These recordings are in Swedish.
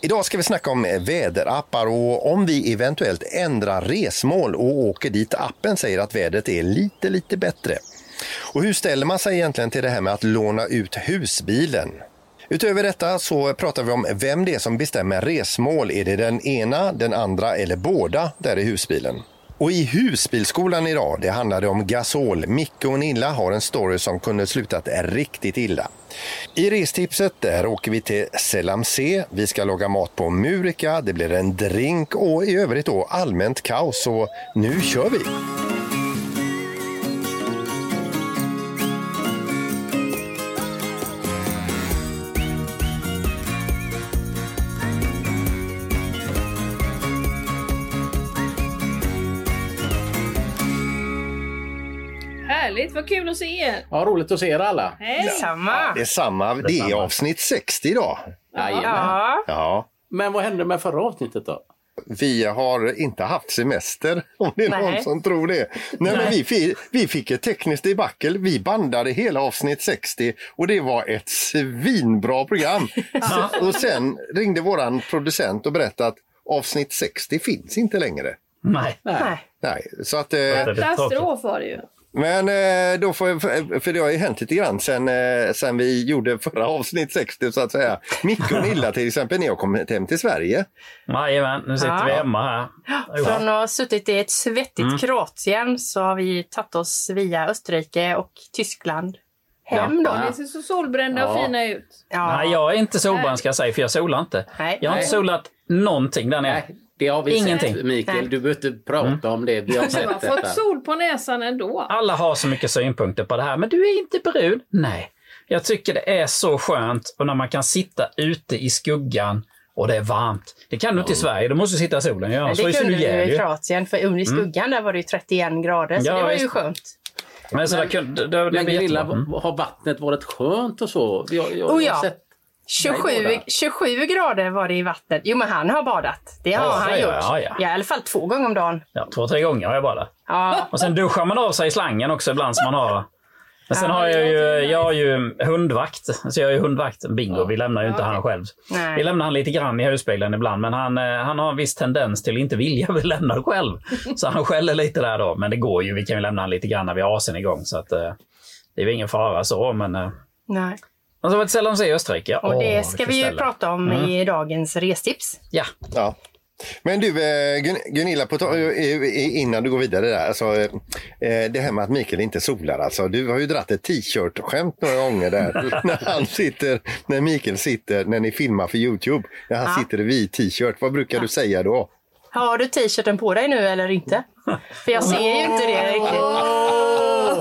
Idag ska vi snacka om väderappar och om vi eventuellt ändrar resmål och åker dit appen säger att vädret är lite, lite bättre. Och hur ställer man sig egentligen till det här med att låna ut husbilen? Utöver detta så pratar vi om vem det är som bestämmer resmål. Är det den ena, den andra eller båda där i husbilen? Och i husbilskolan idag, det handlade om gasol. Micke och Nilla har en story som kunde slutat riktigt illa. I restipset där åker vi till Selamse. Vi ska laga mat på Murika. Det blir en drink och i övrigt då allmänt kaos. Så nu kör vi! Härligt, vad kul att se er! Ja, roligt att se er alla. Hej! Samma. Det är samma, det är avsnitt 60 idag. Jajamän. Ja. Ja. Men vad hände med förra avsnittet då? Vi har inte haft semester, om det är någon Nej. som tror det. Nej, men vi, fick, vi fick ett tekniskt debacle. Vi bandade hela avsnitt 60 och det var ett svinbra program. Så- och sen ringde våran producent och berättade att avsnitt 60 finns inte längre. Nej. Nej. Nej, så att... Eh, Katastrof var det ju. Men eh, då får, för, för det har ju hänt lite grann sen, eh, sen vi gjorde förra avsnitt 60 så att säga. Micke och Nilla till exempel, ni har kommit hem till Sverige. Jajamän, nu sitter Ja. vi hemma här. Från att ha suttit i ett svettigt Mm. Kroatien så har vi tagit oss via Österrike och Tyskland hem då. Ni ser så solbrända och Ja. fina ut. Ja. Nej, jag är inte solbränd ska jag säga, för jag solar inte. Nej. Jag har inte solat någonting där nere. Nej, det har vi Ingenting. sett Mikael. Du behöver inte prata om det. Vi har Du sett har fått detta. sol på näsan ändå. Alla har så mycket synpunkter på det här, men du är inte brun. Nej. Jag tycker det är så skönt och när man kan sitta ute i skuggan och det är varmt. Det kan du inte i Sverige, du måste sitta i solen. Ja, Men så det fryser kunde du du ihjäl i ju. Kroatien för under skuggan där var det ju 31 grader så Ja, det var ju skönt. Men så där kunde, det, det Men Gunilla. Mm. har vattnet varit skönt och så? Jag, jag, Oh, ja. Har sett 27, Nej, båda. 27 grader var det i vattnet. Jo men han har badat. Det har Ja, han ja, gjort. ja, ja. I alla fall två gånger om dagen. Ja, två, tre gånger har jag badat. Ja. Och sen duschar man av sig i slangen också ibland som man har. Men sen Ja, har jag ju, jag har ju hundvakt. Så jag är ju hundvakt. Bingo, vi lämnar ju inte han själv. Nej. Vi lämnar han lite grann i husbilen ibland, men han, eh, han har en viss tendens till att inte vilja vi lämnar själv. Så han skäller lite där då. Men det går ju, vi kan ju lämna han lite grann när vi har AC'n igång. Så att, eh, det är ju ingen fara så, men... eh, Nej. Och så var det sällan se i Österrike. Och Åh, det ska vilket vi ju ställe. prata om Mm. i dagens restips. Ja, Ja. Men du eh, Gun- Gunilla, på, ta- eh, innan du går vidare där. Alltså, eh, det här med att Mikael inte solar. Alltså, du har ju dratt ett t-shirt-skämt några gånger där. när, han sitter, när Mikael sitter, när ni filmar för Youtube. När han Ja. sitter i vit t-shirt. Vad brukar du säga då? Har du t-shirten på dig nu eller inte? För jag ser ju inte det riktigt.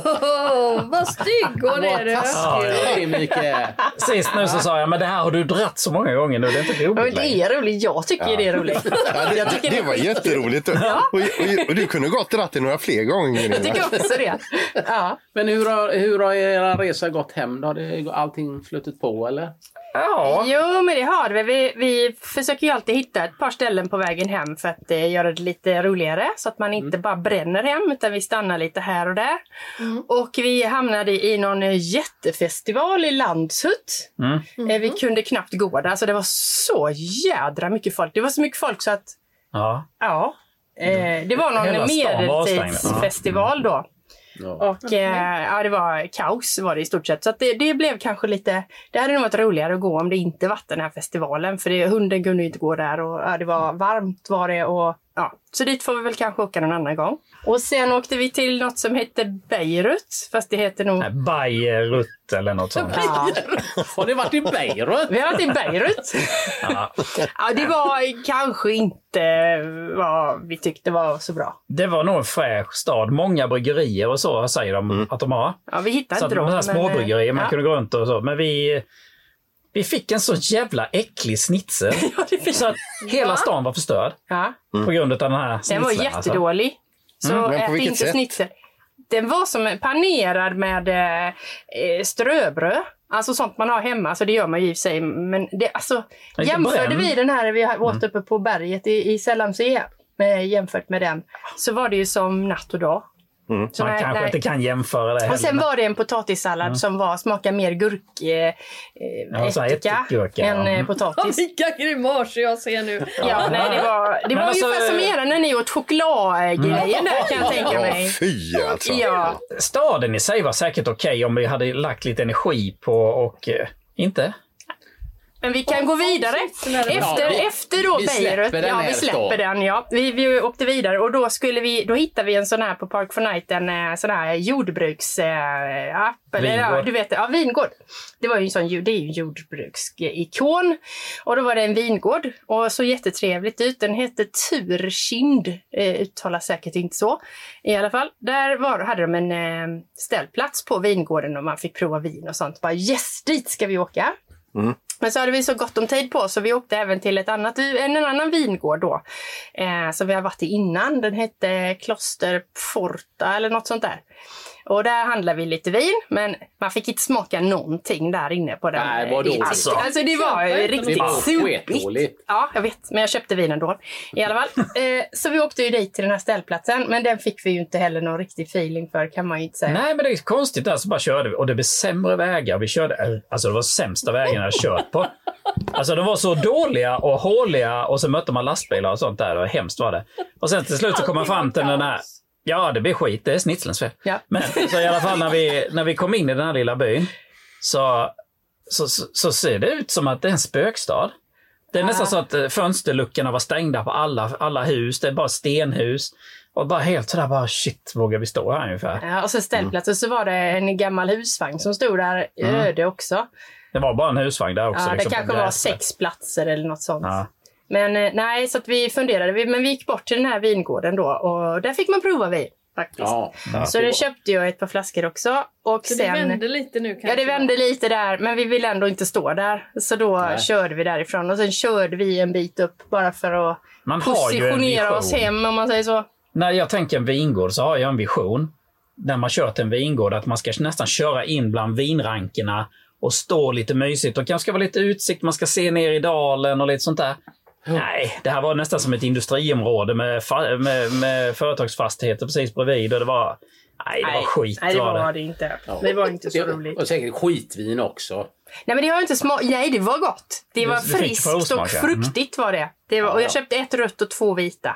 Åh, vad stygg hon är du! Taskig du är Mikael. sist nu så sa jag, men det här har du dratt så många gånger nu. Det är inte Ja, roligt men det är roligt. Jag tycker det är roligt. Ja, det, det, det det var jätteroligt. Och, och, och du kunde gott dratt det några fler gånger. Jag tycker också det. Ja. Men hur har, hur har era resa gått hem då? Har det allting flutit på eller? Ja, Jo, men det har vi. vi. Vi försöker ju alltid hitta ett par ställen på vägen hem för att eh, göra det lite roligare. Så att man inte bara bränner hem utan vi stannar lite här och där. Och vi hamnade i någon eh, jättefestival i Landshut. Mm. Eh, Vi kunde knappt gå där. Alltså det var så jädra mycket folk. Det var så mycket folk så att ja. Ja. Eh, det var någon medeltidsfestival då. Ja. Och eh, ja, det var kaos var det i stort sett. Så att det, det blev kanske lite... Det hade nog varit roligare att gå om det inte varit den här festivalen. För det, hunden kunde ju inte gå där och ja, det var varmt var det. Och, ja. Så dit får vi väl kanske åka någon annan gång. Och sen åkte vi till något som hette Beirut. Fast det heter nog... Nej, Beirut eller något sånt. Ja, Har ni varit i Beirut? vi har varit i Beirut. Ja. Ja, det var kanske inte vad vi tyckte var så bra. Det var nog en fräsch stad. Många bryggerier och så säger de att de har. Ja, vi hittade Så inte dem. men, eh, småbryggerier man ja. kunde gå runt och så. Men vi, Vi fick en så jävla äcklig snitsel. så att hela stan var förstörd. Ja. På grund av den här Den snitseln. var alltså. jättedålig. Så Mm, ät vilket inte sätt? snitsel. Den var som panerad med eh, eh, ströbröd. Alltså sånt man har hemma, så det gör man ju i och för sig. Men det, alltså, Lite jämförde vi den här vi Mm. åt uppe på berget i, i Sällandsö med, jämfört med den, så var det ju som natt och dag. Så Man nej- kanske nej. inte kan jämföra det Och sen heller. var det en potatissallad som var, smakar mer gurk, eh, Ja, ättika ättikgurka, än ja. eh, Mm. potatis. Vilka grimaser jag ser nu. Ja, nej, det var, det var alltså, ungefär som eh, era när ni åt chokladgrejen där kan jag tänka Ja, mig. fy alltså. Ja, Staden i sig var säkert okej om vi hade lagt lite energi på och eh, inte. Men vi kan gå vidare. Efter, Ja, vi- efter då vi Beirut, ja vi släpper den ja. Vi, vi åkte vidare och då skulle vi, då hittade vi en sån här på Park for Night, en eh, sån här jordbruksapp. Eh, eller, ja, du vet, ja vingård. Det var ju en sån, det är ju en jordbruksikon. Och då var det en vingård och så jättetrevligt ut. Den hette Turkind, eh, uttalas säkert inte så. I alla fall, där var, hade de en eh, ställplats på vingården och man fick prova vin och sånt. Bara yes, dit ska vi åka. Men så hade vi så gott om tid på oss så vi åkte även till ett annat, en, en annan vingård då. Eh, som vi har varit i innan. Den hette Kloster Forta eller något sånt där. Och där handlade vi lite vin, men man fick inte smaka någonting där inne på den. Nej, vad dåligt. Alltså, alltså det var ju Köpa riktigt Det var sopigt. Ja, jag vet. Men jag köpte vin ändå. I alla fall. Eh, så vi åkte ju dit till den här ställplatsen. Men den fick vi ju inte heller någon riktig feeling för kan man ju inte säga. Nej, men det är konstigt där så bara körde vi och det blev sämre vägar. Vi körde, alltså det var sämsta vägarna jag kört på. Alltså de var så dåliga och håliga och så mötte man lastbilar och sånt där. Och hemskt var det. Och sen till slut så kom man fram var till den här. Ja, det blir skit. Det är snitslens fel. Ja. Men så i alla fall när vi, när vi kom in i den här lilla byn så, så, så, så ser det ut som att det är en spökstad. Det är nästan så att eh, fönsterluckorna var stängda på alla, alla hus. Det är bara stenhus. Och bara helt sådär bara shit, vågar vi stå här ungefär? Ja, och så ställplatsen så var det en gammal husvagn som stod där öde också. Det var bara en husvagn där också. Ja, det liksom, kanske var sex platser eller något sånt. Ja. Men eh, nej, så att vi funderade. Vi- Men vi gick bort till den här vingården då och där fick man prova vin. Faktiskt. Ja. Så det köpte jag ett par flaskor också. Och Så sen... det vände lite nu kanske? Ja, det vände lite där, men vi ville ändå inte stå där. Så då Nej. körde vi därifrån och sen körde vi en bit upp bara för att Man positionera oss hem om man säger så. När jag tänker en vingård så har jag en vision. När man kör till en vingård att man ska nästan köra in bland vinrankerna och stå lite mysigt och kanske vara lite utsikt. Man ska se ner i dalen och lite sånt där. Nej, det här var nästan som ett industriområde med, med, med företagsfastigheter precis bredvid och det var... Nej, det var skit. Nej, det var var det. det inte. Det var inte så Det- roligt. Och säkert skitvin också. Nej, men det har inte smak. Nej, det var gott. Det var Du- friskt och fruktigt var det. det var, och jag köpte ett rött och två vita.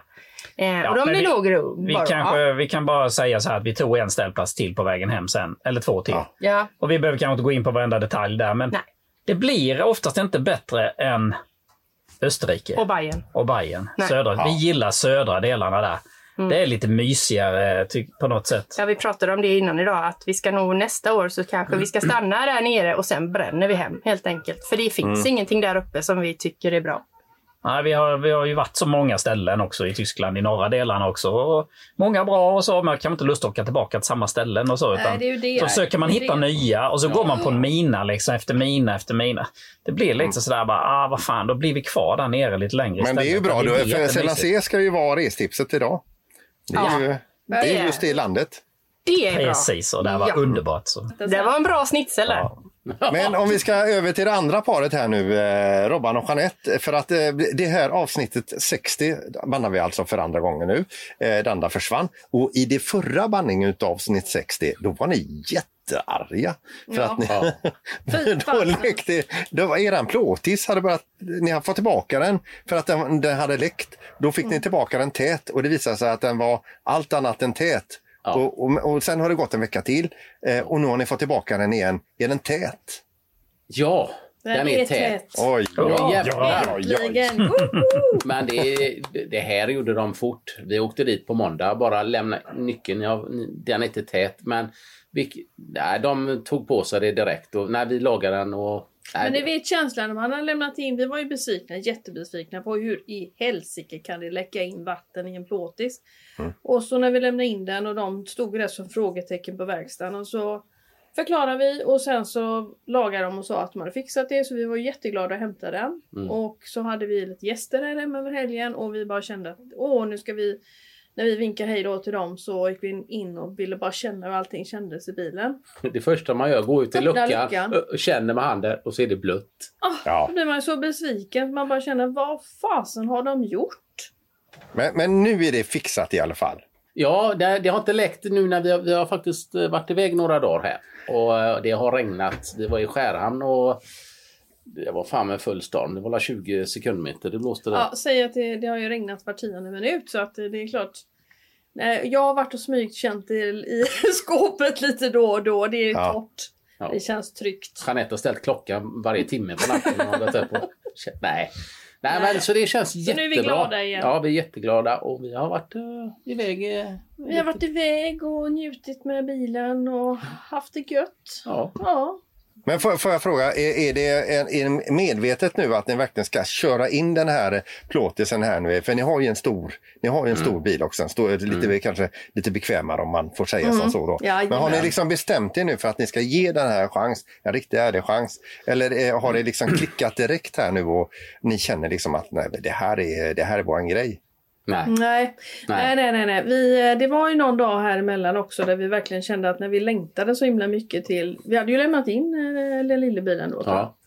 Eh, och de vi- låg. Vi, bara. kanske, vi kan bara säga så här att vi tog en ställplats till på vägen hem sen. Eller två till. Ja. Ja. Och vi behöver kanske inte gå in på varenda detalj där, men Nej. det blir oftast inte bättre än Österrike Och Bajen. och Bayern. Nej. Södra. Vi gillar södra delarna där. Det är lite mysigare ty- på något sätt. Ja, vi pratade om det innan idag, att vi ska nog nästa år så kanske vi ska stanna där nere och sen bränner vi hem helt enkelt. För det finns ingenting där uppe som vi tycker är bra. Nej, vi, har, vi har ju varit så många ställen också i Tyskland, i norra delarna också. Och många bra och så, men man kan inte lust att åka tillbaka till samma ställen och så. Nej, Utan det är ju det. så försöker man Det hitta det. nya och så går man på en mina liksom, efter mina efter mina. Det blir lite sådär bara, ah vad fan, då blir vi kvar där nere lite längre Men det är ju bra, Det då, för. Sellansé ska ju vara restipset idag. Det är Ja. ju det är just det landet. Det är bra. Precis, och det var Ja. underbart. Så. Det var en bra snitsel där. Ja. Men om vi ska över till det andra paret här nu, eh, Robban och Jeanette. För att eh, det här avsnittet 60 bannar vi alltså för andra gången nu. Eh, det andra försvann. Och i det förra banningen av avsnitt 60, då var ni jättearga. För Ja. att ni, då läckte, då var eran plåtis hade börjat, ni har fått tillbaka den för att den, den hade läckt. Då fick ni tillbaka den tät och det visade sig att den var allt annat än tät. Ja. Och, och, och sen har det gått en vecka till eh, och nu har ni fått tillbaka den igen. Är den tät? Ja, den, är tät. Oj, oj, Ja, oj, ja. oj, oj. Äntligen! Woho! Men det, det här gjorde de fort. Vi åkte dit på måndag, bara lämna nyckeln. Ja, den är inte tät, men vi, nej, de tog på sig det direkt. Och, när vi lagade den och... Men ni vet känslan när man har lämnat in, vi var ju besvikna, jättebesvikna på hur i helsike kan det läcka in vatten i en plåtis. Och så när vi lämnade in den och de stod där som frågetecken på verkstaden och så förklarade vi och sen så lagade de och sa att de hade fixat det så vi var jätteglada att hämta den. Mm. Och så hade vi lite gäster här hemma över helgen och vi bara kände att åh nu ska vi när vi vinkade hej då till dem så gick vi in och ville bara känna hur allting kändes i bilen. Det första man gör, går ut i luckan, luckan. och känner med handen och så är det blött. Ja. Då blir man så besviken. Man bara känner vad fasen har de gjort? Men, men nu är det fixat i alla fall. Ja, det, det har inte läckt nu när vi har, vi har faktiskt eh, varit iväg några dagar här. Och eh, det har regnat. Vi var i Skärhamn och det var fan med full storm. Det var väl 20 sekundmeter. Det blåste där. Ja, säg att det, det har ju regnat var tionde minut så att det, det är klart. Nej, jag har varit och smygkänt i, i skåpet lite då och då. Det är Ja. torrt. Ja. Det känns tryggt. Jeanette har ställt klockan varje timme på natten. Och gått upp och... Nej. Nej, men så det känns nu är jättebra. vi glada igen. Ja, vi är jätteglada och vi har varit uh, iväg. eh, Vi har varit iväg och njutit med bilen och haft det gött. Ja. Ja. Men får, får jag fråga, är, är det är det medvetet nu att ni verkligen ska köra in den här plåtisen här nu? För ni har ju en stor, ni har en Mm. stor bil också, en stor, lite, kanske lite bekvämare om man får säga som så. Då. Jajamän. Men har ni liksom bestämt er nu för att ni ska ge den här chans, en riktig ärlig chans? Eller eh, har det liksom klickat direkt här nu och ni känner liksom att nej, det här är, det här är våran grej? Nej. Nej. Nej, nej, nej. nej. Vi, eh, det var ju någon dag här emellan också där vi verkligen kände att när vi längtade så himla mycket till... Vi hade ju lämnat in eh, den lilla bilen då. Ja.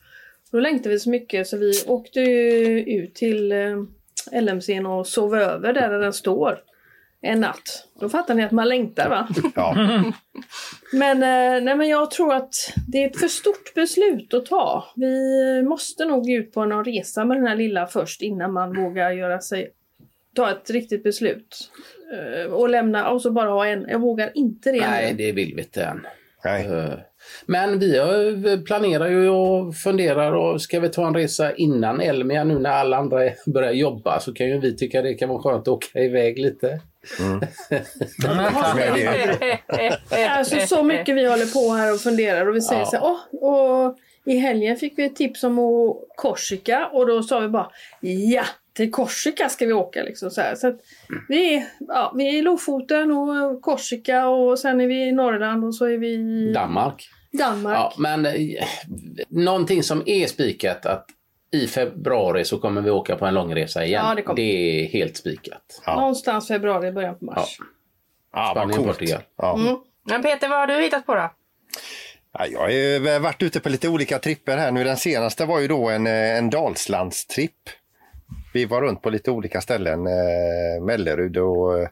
Då längtade vi så mycket så vi åkte ut till eh, LMCn och sov över där den står. En natt. Då fattar ni att man längtar va? Ja. Men, nej, men jag tror att det är ett för stort beslut att ta. Vi måste nog ut på någon resa med den här lilla först innan man vågar göra sig ta ett riktigt beslut. Eh, och lämna och så bara ha en. Jag vågar inte det Nej, det vill vi inte än. Nej. Eh, Men vi vi planerar ju och funderar och ska vi ta en resa innan Elmia nu när alla andra börjar jobba så kan ju vi tycka det kan vara skönt att åka iväg lite. Det, Alltså så mycket vi håller på här och funderar och vi säger Ja. så här, "Åh, och i helgen fick vi ett tips om att Korsika och då sa vi bara ja, till Korsika ska vi åka liksom så här. Så att vi, är, ja, vi är i Lofoten och Korsika och sen är vi i Norrland och så är vi i Danmark. Danmark. Ja, men eh, någonting som är spikat att i februari så kommer vi åka på en långresa igen. Ja, det kommer. är helt spikat. Ja. Någonstans februari, början på mars. ja, vad Spanien. Portugal. Ja. Mm. Men Peter, vad har du hittat på då? Ja, jag har varit ute på lite olika tripper här nu. Den senaste var ju då en, eh, en Dalslandstripp. Vi var runt på lite olika ställen. Eh, Mellerud och eh,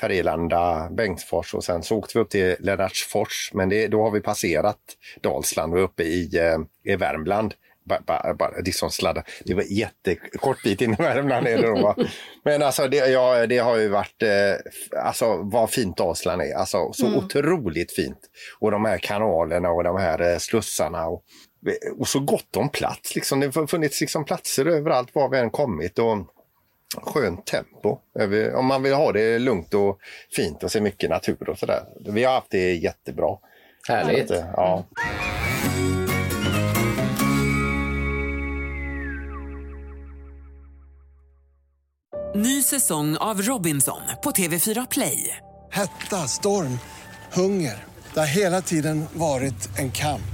Färgelanda, Bengtsfors och sen så åkte vi upp till Lennartsfors. Men det, då har vi passerat Dalsland och är uppe i, eh, i Värmland. Bara, bara, bara liksom sladda. Det var jättekort bit in i Värmland. Är det då, va? Men alltså det, ja, det har ju varit, eh, alltså vad fint Dalsland är. Alltså så otroligt fint. Och de här kanalerna och de här eh, slussarna. Och, och så gott om plats. Liksom. Det har funnits liksom platser överallt var vi än kommit. Och, skönt tempo. Om man vill ha det lugnt och fint och se mycket natur och sådär. Vi har haft det jättebra. Härligt. Att, Ja. Ny säsong av Robinson på TV4 Play. Hetta, storm, hunger. Det har hela tiden varit en kamp.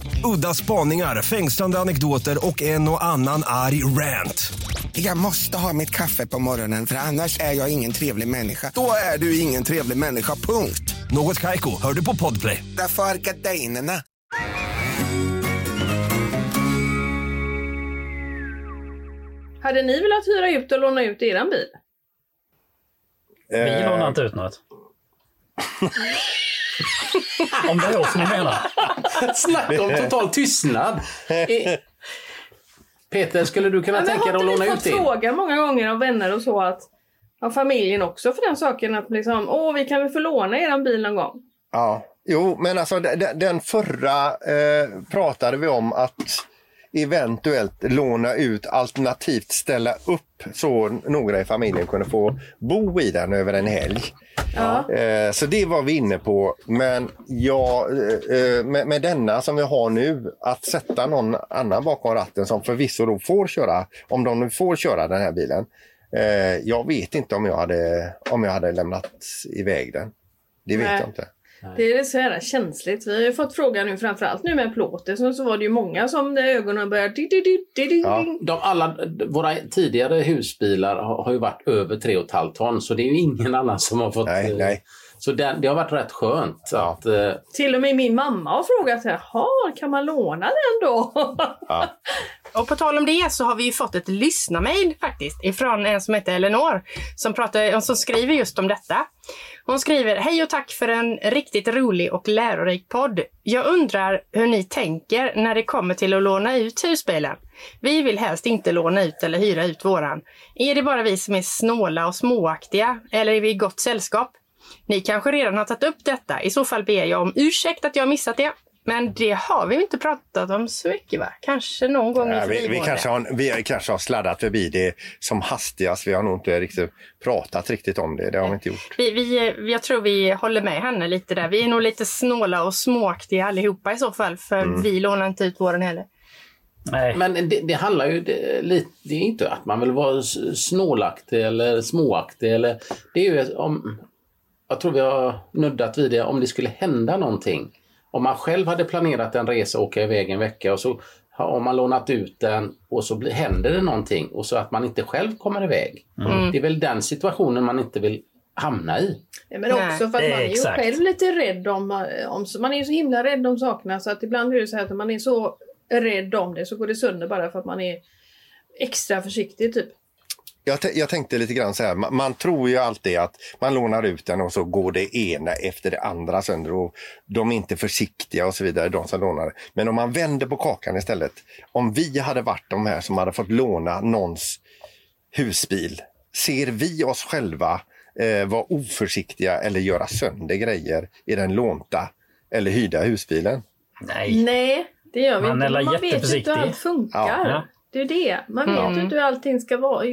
Udda spaningar, fängslande anekdoter och en och annan arg rant. Jag måste ha mitt kaffe på morgonen för annars är jag ingen trevlig människa. Då är du ingen trevlig människa, punkt. Något Kaiko, hör du på Podplay. Därför är gardinerna. Hade ni velat hyra ut och låna ut eran bil? Vi lånar inte ut något. Om det är oss ni menar. Snacka om total tystnad. Peter, skulle du kunna Ja, tänka dig har att inte låna ut fått din? fråga många gånger av vänner och så att av familjen också för den saken att liksom, åh vi kan väl få låna eran bil någon gång? Ja, jo, men alltså de- de- den förra eh, pratade vi om att eventuellt låna ut alternativt ställa upp så några i familjen kunde få bo i den över en helg. Ja. Eh, så det var vi inne på. Men ja, eh, eh, med, med denna som vi har nu, att sätta någon annan bakom ratten som förvisso då får köra, om de nu får köra den här bilen. Eh, jag vet inte om jag hade, om jag hade lämnat iväg den. Det vet Nej. jag inte. Det är så här känsligt. Vi har ju fått frågan nu framförallt nu med plåten så, så var det ju många som där ögonen började... di- di- di- di- di- Ja. De, alla, våra tidigare husbilar har, har ju varit över 3,5 ton så det är ju ingen annan som har fått... Nej, eh, nej. Så den, det har varit rätt skönt att... eh, Till och med min mamma har frågat "Jaha, kan man låna den då? Och på tal om det så har vi ju fått ett lyssnarmail faktiskt ifrån en som heter Elinor som, pratar, som skriver just om detta. Hon skriver Hej och tack för en riktigt rolig och lärorik podd. Jag undrar hur ni tänker när det kommer till att låna ut husbilen. Vi vill helst inte låna ut eller hyra ut våran. Är det bara vi som är snåla och småaktiga eller är vi i gott sällskap? Ni kanske redan har tagit upp detta. I så fall ber jag om ursäkt att jag har missat det. Men det har vi inte pratat om så mycket va? Kanske någon gång Ja, i vi, vi, kanske har, vi kanske har sladdat förbi det som hastigast. Vi har nog inte riktigt pratat riktigt om det. Det har vi inte gjort. Vi, vi, jag tror vi håller med henne lite där. Vi är nog lite snåla och småaktiga allihopa i så fall. För Mm. vi lånar inte ut våren heller. Men det, det handlar ju det, lite, det är inte att man vill vara snålaktig eller småaktig. Eller, det är ju om, jag tror vi har nuddat vid det, om det skulle hända någonting. Om man själv hade planerat en resa och åka iväg en vecka och så har man lånat ut den och så blir, händer det någonting och så att man inte själv kommer iväg. Mm. Det är väl den situationen man inte vill hamna i. Ja, men också för att man är ju själv lite rädd om, eh, om... Man är så himla rädd om sakerna så att ibland är det så här att man är så rädd om det så går det sönder bara för att man är extra försiktig typ. Jag, jag tänkte lite grann så här, man, man tror ju alltid att man lånar ut den och så går det ena efter det andra sönder och de är inte försiktiga och så vidare, de som lånar. det. Men om man vänder på kakan istället, om vi hade varit de här som hade fått låna någons husbil, ser vi oss själva eh, vara oförsiktiga eller göra sönder grejer i den lånta eller hyrda husbilen? Nej. Nej, det gör vi Man inte. man vet ju inte hur allt funkar. Ja. Det är det. Man vet Mm. ju inte hur allting ska vara.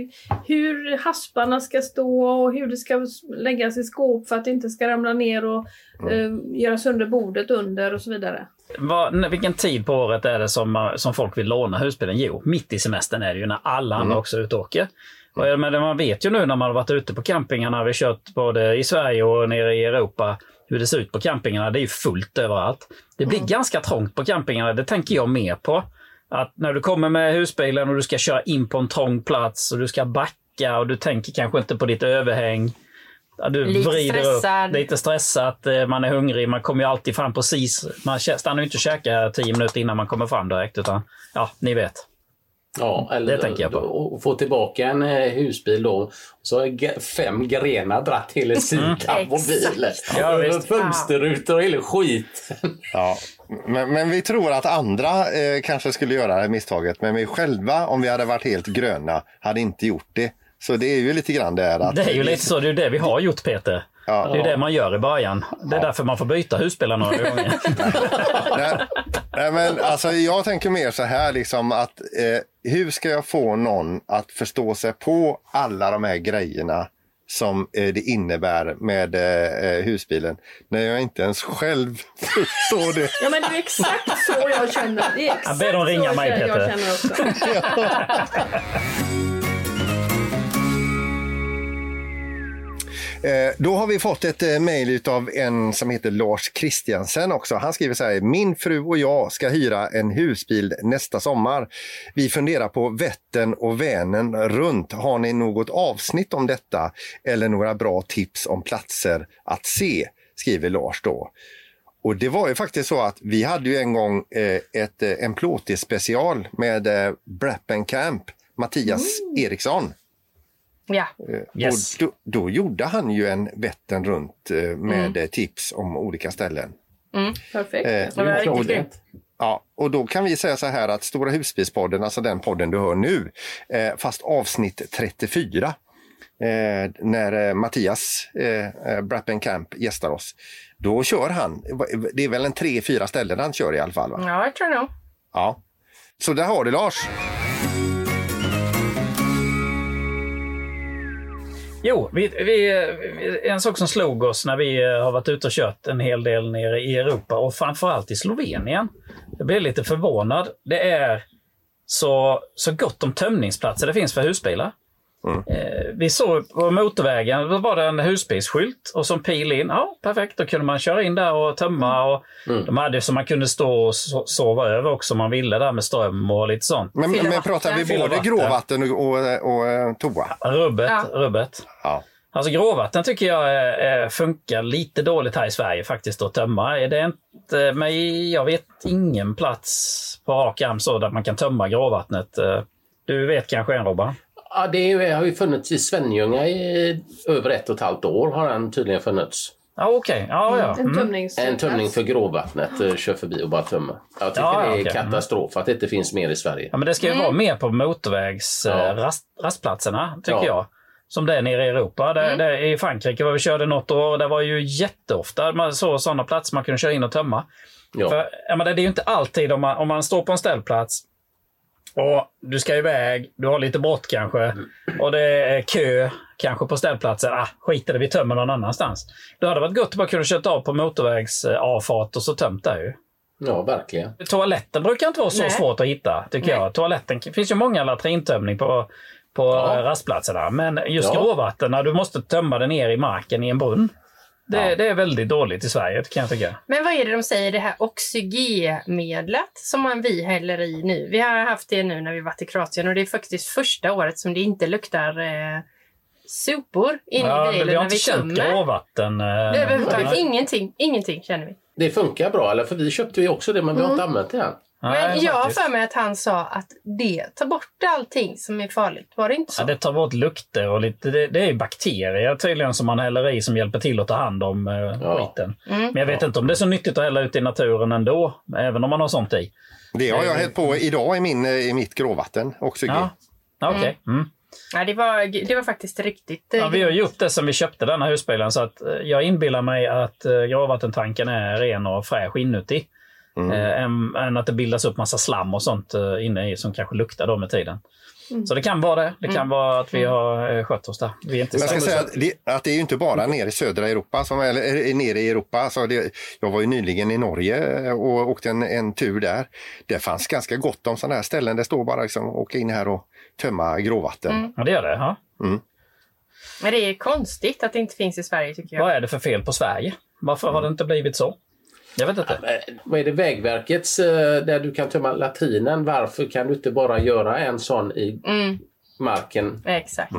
Hur hasparna ska stå och hur det ska läggas i skåp för att det inte ska ramla ner och eh, göra sönder bordet under och så vidare. Vad, när- vilken tid på året är det som, eh, som folk vill låna husbilen? Jo, mitt i semestern är det ju när alla andra Mm. också är ute och åker. Och, eh, Men man vet ju nu när man har varit ute på campingarna, vi har kört både i Sverige och nere i Europa, hur det ser ut på campingarna. Det är ju fullt överallt. Det blir ganska trångt på campingarna, det tänker jag mer på. Att när du kommer med husbilen och du ska köra in på en trång plats och du ska backa och du tänker kanske inte på ditt överhäng. Du Lite vrider stressad. upp, lite stressat, eh, man är hungrig, man kommer ju alltid fram precis. Man stannar ju inte och käkar tio minuter innan man kommer fram direkt. Utan, ja, ni vet. Ja, eller Det tänker jag på. Och få tillbaka en eh, husbil då. Så har fem grenar dratt hela sidan på bilen. Ja. Fönsterrutor och hela skit. Ja, men, men vi tror att andra eh, kanske skulle göra det här misstaget. Men vi själva, om vi hade varit helt gröna, hade inte gjort det. Så det är ju lite grann det här att... Det är ju lite så, det är det vi har gjort Peter. Ja. Det är det man gör i början. Det är därför man får byta husbilar några gånger. Nej, nej, men alltså, jag tänker mer så här, liksom att eh, hur ska jag få någon att förstå sig på alla de här grejerna som eh, det innebär med eh, eh, husbilen när jag inte ens själv förstår det. Ja men det är exakt så jag känner. Det är Jag exakt ber dem ringa mig, jag Peter. då har vi fått ett eh, mejl av en som heter Lars Kristiansen också. Han skriver så här. Min fru och jag ska hyra en husbil nästa sommar. Vi funderar på Vättern och Vänern runt. Har ni något avsnitt om detta eller några bra tips om platser att se? Skriver Lars då. Och det var ju faktiskt så att vi hade ju en gång eh, ett, eh, en plåtig special med eh, Brappen Camp, Mattias Eriksson. Ja. Eh, Och då, då gjorde han ju en Vättern runt eh, med eh, tips om olika ställen. Mm. Perfekt. Eh, Det var riktigt fint. ja, och då kan vi säga så här att Stora husbilspodden, alltså den podden du hör nu, eh, fast avsnitt 34, eh, när eh, Mattias eh, Brappen Camp gästar oss. Då kör han, det är väl en tre, fyra ställen han kör i alla fall? Va? Ja, jag tror nog. Ja. Så där har du Lars. Jo, vi, vi, en sak som slog oss när vi eh, har varit ute och kört en hel del nere i Europa och framförallt i Slovenien. Jag blev lite förvånad. Det är så, så gott om tömningsplatser det finns för husbilar. Eh, vi såg på motorvägen, då var det en husbilsskylt och som pil in. Ja, perfekt. Då kunde man köra in där och tömma. Och De hade så man kunde stå och so- sova över också om man ville där med ström och lite sånt. Men, men pratar vi både vatten. gråvatten och, och, och, eh, toa? Rubbet, Ja. rubbet. Ja. Alltså gråvatten tycker jag eh, funkar lite dåligt här i Sverige faktiskt att tömma. Är det inte, men jag vet ingen plats på rak arm så där man kan tömma gråvattnet. Du vet kanske en Robban? Ja, det har ju funnits i Svenljunga i över ett och ett halvt år har den tydligen funnits. Ja okej, ja ja. En Mm. En tömning för gråvattnet, eh, kör förbi och bara tömmer. Jag tycker Ja, det är okej. katastrof att det inte finns mer i Sverige. Ja men det ska ju vara mer på motorvägs Ja. eh, rast, rastplatserna tycker Ja. jag. Som det är nere i Europa. Det, det, I Frankrike var vi körde något år, det var ju jätteofta man såg sådana platser man kunde köra in och tömma. Ja. För, ja, men det är ju inte alltid om man, om man står på en ställplats och du ska iväg, du har lite brått kanske och det är kö kanske på ställplatsen. Ah, skit i det, vi tömmer någon annanstans. Det hade varit gott att bara kunna köra av på motorvägsavfart och så tömt där ju. ja, verkligen. Toaletten brukar inte vara så Nej. svårt att hitta, tycker Nej. jag. Toaletten det finns ju många latrintömning på, på Ja. rastplatserna. Men just Ja. gråvatten, när du måste tömma det ner i marken i en brunn. Det, Ja. det är väldigt dåligt i Sverige, kan jag tycka. Men vad är det de säger, det här oxygenmedlet som man, vi häller i nu? Vi har haft det nu när vi varit i Kroatien och det är faktiskt första året som det inte luktar eh, sopor inne Ja, i bilen vi har när inte vi känt tömmer. gråvatten. eh, Det är överhuvudtaget nej. ingenting, ingenting känner vi. Det funkar bra, eller? För vi köpte ju också det, men vi har inte använt det än. Nej, Men jag har för mig att han sa att det tar bort allting som är farligt. Var det inte så? Ja, det tar bort lukter och lite, det, det är bakterier tydligen som man häller i som hjälper till att ta hand om eh, Ja. skiten. Mm. Men jag vet inte om det är så nyttigt att hälla ut i naturen ändå, även om man har sånt i. Det har jag hällt på idag i, min, eh, i mitt gråvatten. Oxygen. Ja, ja okej. Mm. Ja, det, var, det var faktiskt riktigt... eh, Ja, vi har gjort det sen vi köpte den här husbilen så att eh, jag inbillar mig att eh, gråvattentanken är ren och fräsch inuti. Eh, än, än att det bildas upp massa slam och sånt eh, inne i som kanske luktar då med tiden. Så det kan vara det. Det kan vara att vi har eh, skött oss där. Vi är inte Men jag ska säga att det, att det är ju inte bara nere i södra Europa, som, eller eh, nere i Europa. Alltså det, jag var ju nyligen i Norge eh, och åkte en, en tur där. Det fanns ganska gott om sådana här ställen. Det står bara liksom åka in här och tömma gråvatten. Ja, det gör det. Ja. Men det är konstigt att det inte finns i Sverige tycker jag. Vad är det för fel på Sverige? Varför har det inte blivit så? Jag vet inte. Vad är det Vägverkets, eh, där du kan tömma latrinen, varför kan du inte bara göra en sån i Mm, marken? exakt.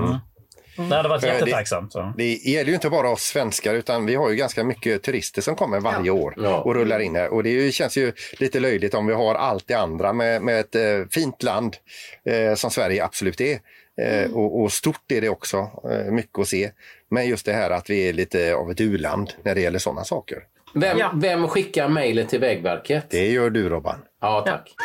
Det hade varit det- jättetacksamt. Så. Det gäller ju inte bara oss svenskar utan vi har ju ganska mycket turister som kommer varje år Ja. och rullar in här. Och det ju, känns ju lite löjligt om vi har allt det andra med, med ett eh, fint land eh, som Sverige absolut är. Eh, och, och stort är det också, eh, mycket att se. Men just det här att vi är lite av ett u-land när det gäller sådana saker. Vem, Ja. vem skickar mejlet till Vägverket? Det gör du Robban. Ja, tack.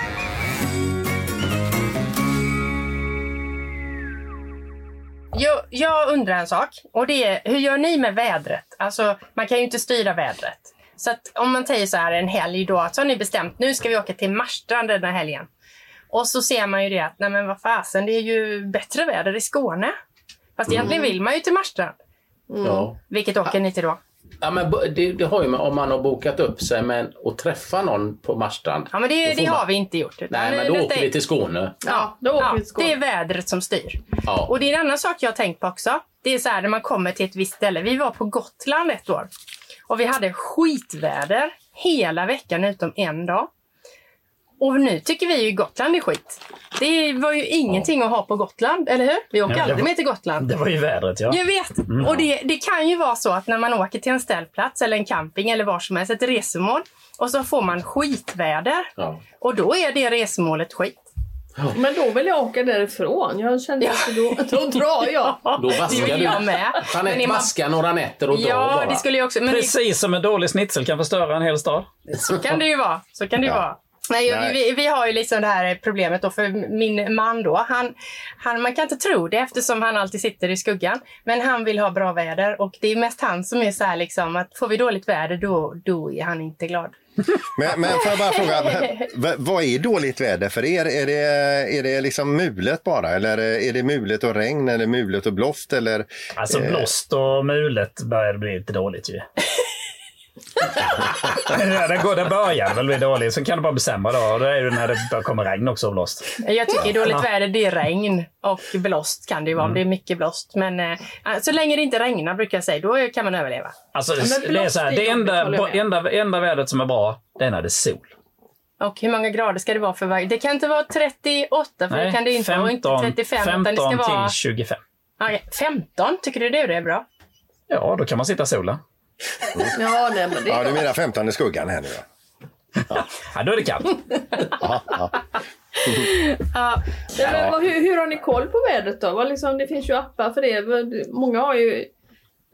Jag, jag undrar en sak och det är hur gör ni med vädret? Alltså, man kan ju inte styra vädret. Så att om man säger så här en helg då, så har ni bestämt nu ska vi åka till Marstrand den här helgen. Och så ser man ju det att nej men vad fasen, det är ju bättre väder i Skåne. Fast egentligen vill man ju till Marstrand. Ja. Vilket åker ni till då? Ja, men det, det har ju med om man har bokat upp sig med och träffa någon på Marstrand. Ja men det, det man- har vi inte gjort. utan Nej, men då åker är- vi till Skåne. Ja, då åker ja, vi till Skåne. Det är vädret som styr. Ja. Och det är en annan sak jag har tänkt på också. Det är så här när man kommer till ett visst ställe. Vi var på Gotland ett år. Och vi hade skitväder hela veckan utom en dag. Och nu tycker vi ju Gotland är skit. Det var ju ingenting att ha på Gotland, eller hur? Vi åker Ja, aldrig var- med till Gotland. Det var ju vädret ja. Jag vet! Och det, det kan ju vara så att när man åker till en ställplats eller en camping eller var som helst, ett resmål, och så får man skitväder. Ja. Och då är det resmålet skit. Men då vill jag åka därifrån. Jag kände att då, då drar jag. Då vaskar du. jag med. Jeanette vaskar några nätter och drar Ja, bara. det skulle jag också. Men det, Precis som en dålig snitsel kan förstöra en hel stad. så kan det ju vara. Så kan det ju Ja. vara. Nej, Nej. Vi, vi har ju liksom det här problemet då för min man då. Han, han, man kan inte tro det eftersom han alltid sitter i skuggan. Men han vill ha bra väder och det är mest han som är så här liksom att får vi dåligt väder då, då är han inte glad. Men, men får jag bara fråga, vad är dåligt väder för er? Är det, är det liksom mulet bara eller är det mulet och regn eller mulet och blåst eller? Alltså eh, blåst och mulet börjar bli lite dåligt ju. Det, går, det börjar väl bli dåligt, sen kan det bara bli sämre då. Och Det är ju när det komma regn också och blåst. Jag tycker dåligt Ja. väder det är regn och blåst kan det ju vara om det är mycket blåst. Men eh, så länge det inte regnar brukar jag säga, då kan man överleva. Alltså, det är så här, det enda, enda, enda vädret som är bra, det är när det är sol. Och hur många grader ska det vara för varje? Det kan inte vara 38 för det kan det inte vara och inte 35 utan det ska 15 vara... till 25. Okej, 15 tycker du det är bra? Ja, då kan man sitta i solen. Ja, nej, men det Ja, är du menar 15 i skuggan här nu ja. Ja, då är det kallt. ja, ja. Ja. Men hur, hur har ni koll på vädret då? Vad liksom, det finns ju appar för det. Många har ju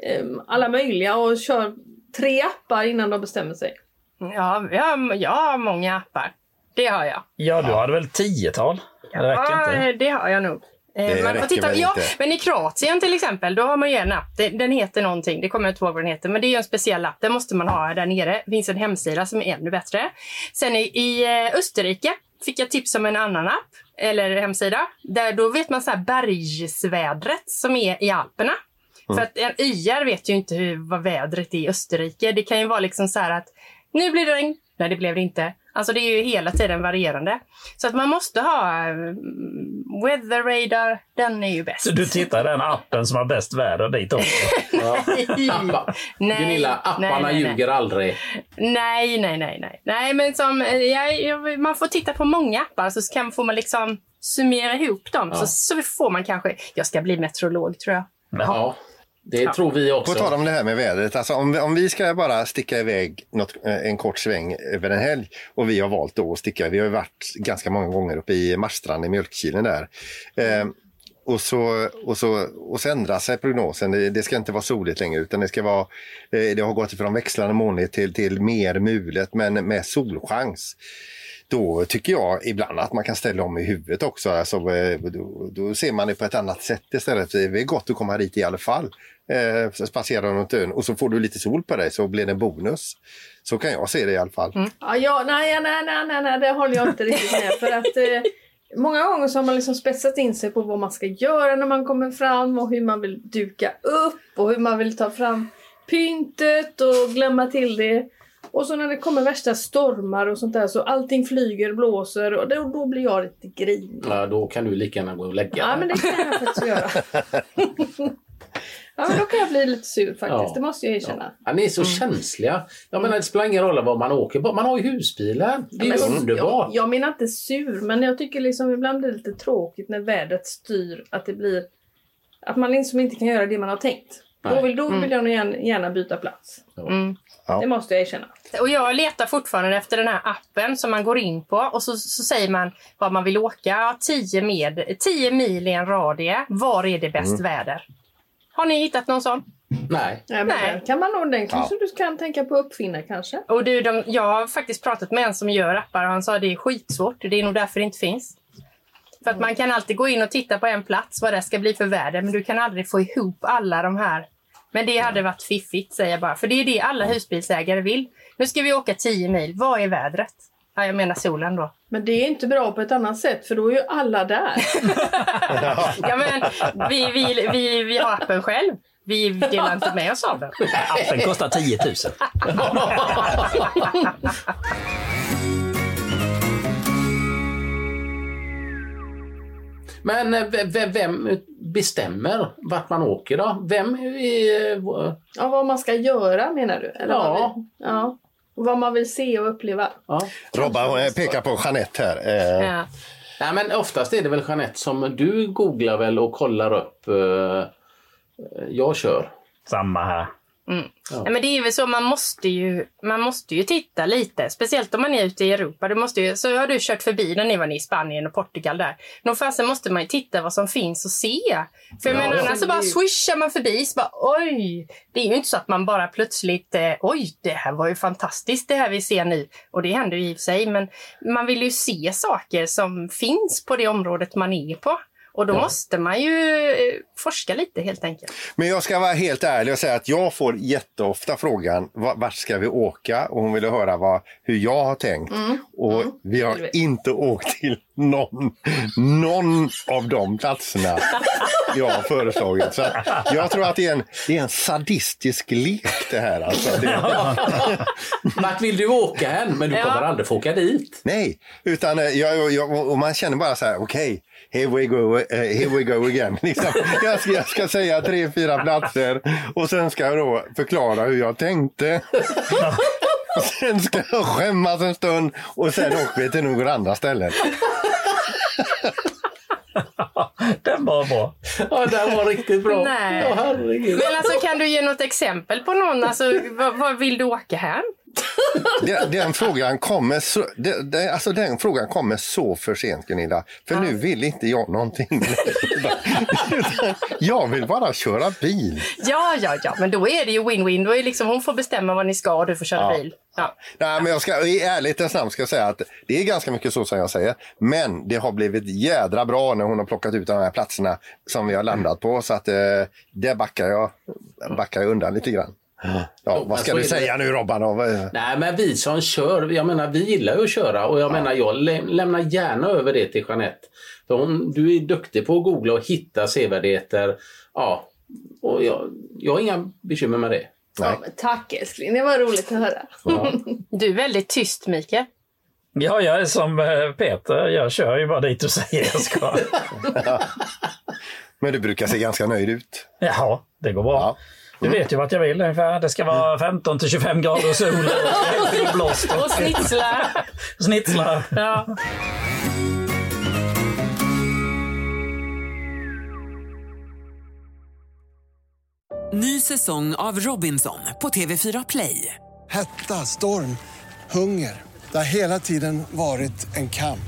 em, alla möjliga och kör tre appar innan de bestämmer sig. Ja, jag har, jag har många appar. Det har jag. Ja, du hade väl tiotal? Det räcker ja, inte. det har jag nog. Eh, Det man får titta, väl ja, inte? Men i Kroatien till exempel, då har man ju en app. Den heter någonting, det kommer jag inte ihåg vad den heter, men det är ju en speciell app. Den måste man ha där nere. Det finns en hemsida som är ännu bättre. Sen i, i eh, Österrike fick jag tips om en annan app, eller hemsida. Där då vet man så här bergsvädret som är i Alperna. För att en YR vet ju inte hur, vad vädret är i Österrike. Det kan ju vara liksom så här att nu blir det regn. Nej, det blev det inte. Alltså det är ju hela tiden varierande. Så att man måste ha mm, weather radar. Den är ju bäst. Så du tittar i den appen som har bäst väder dit också? Nej, Gunilla, apparna nej, nej, nej. ljuger aldrig. Nej, nej, nej, nej. Nej, men som, eh, jag, jag, man får titta på många appar så kan, får man liksom summera ihop dem. Så, så får man kanske, jag ska bli meteorolog tror jag. Ja, det tror vi På också. tal om det här med vädret, alltså om, vi- om vi ska bara sticka iväg något, eh, en kort sväng över en helg och vi har valt då att sticka, vi har varit ganska många gånger uppe i Marstrand i Mjölkkilen där. Eh, och så, och, så, och så ändrar sig prognosen. Det, det ska inte vara soligt längre utan det ska vara, eh, det har gått från växlande molnigt till, till mer mulet men med solchans. Då tycker jag ibland att man kan ställa om i huvudet också. Alltså, eh, då, då ser man det på ett annat sätt istället. Det är gott att komma dit i alla fall. Eh, spacera runt ön och så får du lite sol på dig så blir det en bonus. Så kan jag se det i alla fall. Mm. Ja, ja, nej, nej, nej, nej, nej, det håller jag inte riktigt med. För att eh, många gånger så har man liksom spetsat in sig på vad man ska göra när man kommer fram och hur man vill duka upp och hur man vill ta fram pyntet och glömma till det. Och så när det kommer värsta stormar och sånt där så allting flyger, blåser och då, då blir jag lite grinig. Ja, då kan du lika gärna gå och lägga Ja, dig. men det kan jag faktiskt göra. Ja, men då kan jag bli lite sur faktiskt, Ja. det måste jag erkänna. Ja, ni är så känsliga. Jag menar, det spelar ingen roll var man åker. Man har ju husbilar. Det är ju Men underbart. Jag, jag menar inte sur, men jag tycker liksom ibland blir det lite tråkigt när vädret styr att det blir att man liksom inte kan göra det man har tänkt. Då vill, då vill jag nog gärna, byta plats. Mm. Ja. Det måste jag erkänna. Och jag letar fortfarande efter den här appen som man går in på och så, så säger man vad man vill åka. Ja, 10, med, 10 mil i en radie. Var är det bäst väder? Har ni hittat någon sån? Nej. Nej, men Nej. Den kan man nog, den kanske du kan tänka på att uppfinna kanske. Och du, de, jag har faktiskt pratat med en som gör appar och han sa att det är skitsvårt. Det är nog därför det inte finns. För att man kan alltid gå in och titta på en plats vad det ska bli för väder men du kan aldrig få ihop alla de här. Men det hade varit fiffigt säger jag bara. För det är det alla husbilsägare vill. Nu ska vi åka 10 mil. Vad är vädret? Ja, jag menar solen då. Men det är inte bra på ett annat sätt för då är ju alla där. Ja, men vi, vi, vi, vi har appen själv. Vi delar inte med oss av den. Appen kostar 10 000. Men eh, ve- ve- vem bestämmer vart man åker då? Vem är... eh, Ja, vad man ska göra menar du? Eller Ja. Vad vi, ja. Vad man vill se och uppleva. Ja. Robba eh, pekar på Jeanette här. Ja. Nej, men oftast är det väl Jeanette som du googlar väl och kollar upp. jag kör. Samma här. Mm. Nej, men det är väl så, man måste, ju, man måste ju titta lite. Speciellt om man är ute i Europa. Du måste ju, så har du kört förbi när ni var i Spanien och Portugal där. Nog fasen måste man ju titta vad som finns och se. För Ja, menar, annars så bara swishar man förbi så bara oj. Det är ju inte så att man bara plötsligt eh, oj, det här var ju fantastiskt det här vi ser nu. Och det händer ju i och för sig, men man vill ju se saker som finns på det området man är på. Och då Ja. måste man ju eh, forska lite helt enkelt. Men jag ska vara helt ärlig och säga att jag får jätteofta frågan "Va- vart ska vi åka? Och hon ville höra vad, hur jag har tänkt. Mm. Och vi har inte åkt till någon, någon av de platserna jag har föreslagit. Så jag tror att det är en, det är en sadistisk lek det här. Alltså. Det, Vart vill du åka än? Men du Ja. kommer aldrig få åka dit. Nej, utan eh, jag, jag, och man känner bara så här, okej, here we go, eh, here we go again. Liksom. Jag, ska, jag ska säga tre, fyra platser och sen ska jag då förklara hur jag tänkte. och sen ska jag skämmas en stund och sen åker vi till några andra ställen. Den var bra. Ja, den var riktigt bra. Nej. Ja. Men alltså kan du ge något exempel på någon? Alltså, vad, vad vill du åka här? Den, den, frågan kommer så, den, den, alltså den frågan kommer så för sent Gunilla. För nu vill inte jag någonting. Jag vill bara köra bil. Ja, ja, ja, men då är det ju win-win. Då är liksom, hon får bestämma vad ni ska och du får köra Ja. bil. Ja. Nej, men jag ska i ärlighetens namn ska jag säga att det är ganska mycket så som jag säger. Men det har blivit jädra bra när hon har plockat ut de här platserna som vi har landat på. Så att eh, det backar jag, backar jag undan lite grann. Ja, vad ska du säga nu Robban? Nej, men vi som kör, jag menar vi gillar ju att köra och jag menar jag lä- lämnar gärna över det till Jeanette. För hon, du är duktig på att googla och hitta sevärdheter. Ja, och jag, jag har inga bekymmer med det. Ja, tack älskling, det var roligt att höra. Du är väldigt tyst, Mikael. Ja, jag är som eh, Peter. Jag kör ju bara dit du säger jag ska. Men du brukar se ganska nöjd ut. Jaha, det går bra. Du vet ju vart jag vill ungefär. Det ska vara 15 till 25 grader sol och blåst. Och snitslar. Snitslar. Ja. Ny säsong av Robinson på TV4 Play. Hetta, storm, hunger. Det har hela tiden varit en kamp.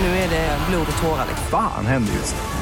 Nu är det blod och tårar. liksom. Fan händer just nu.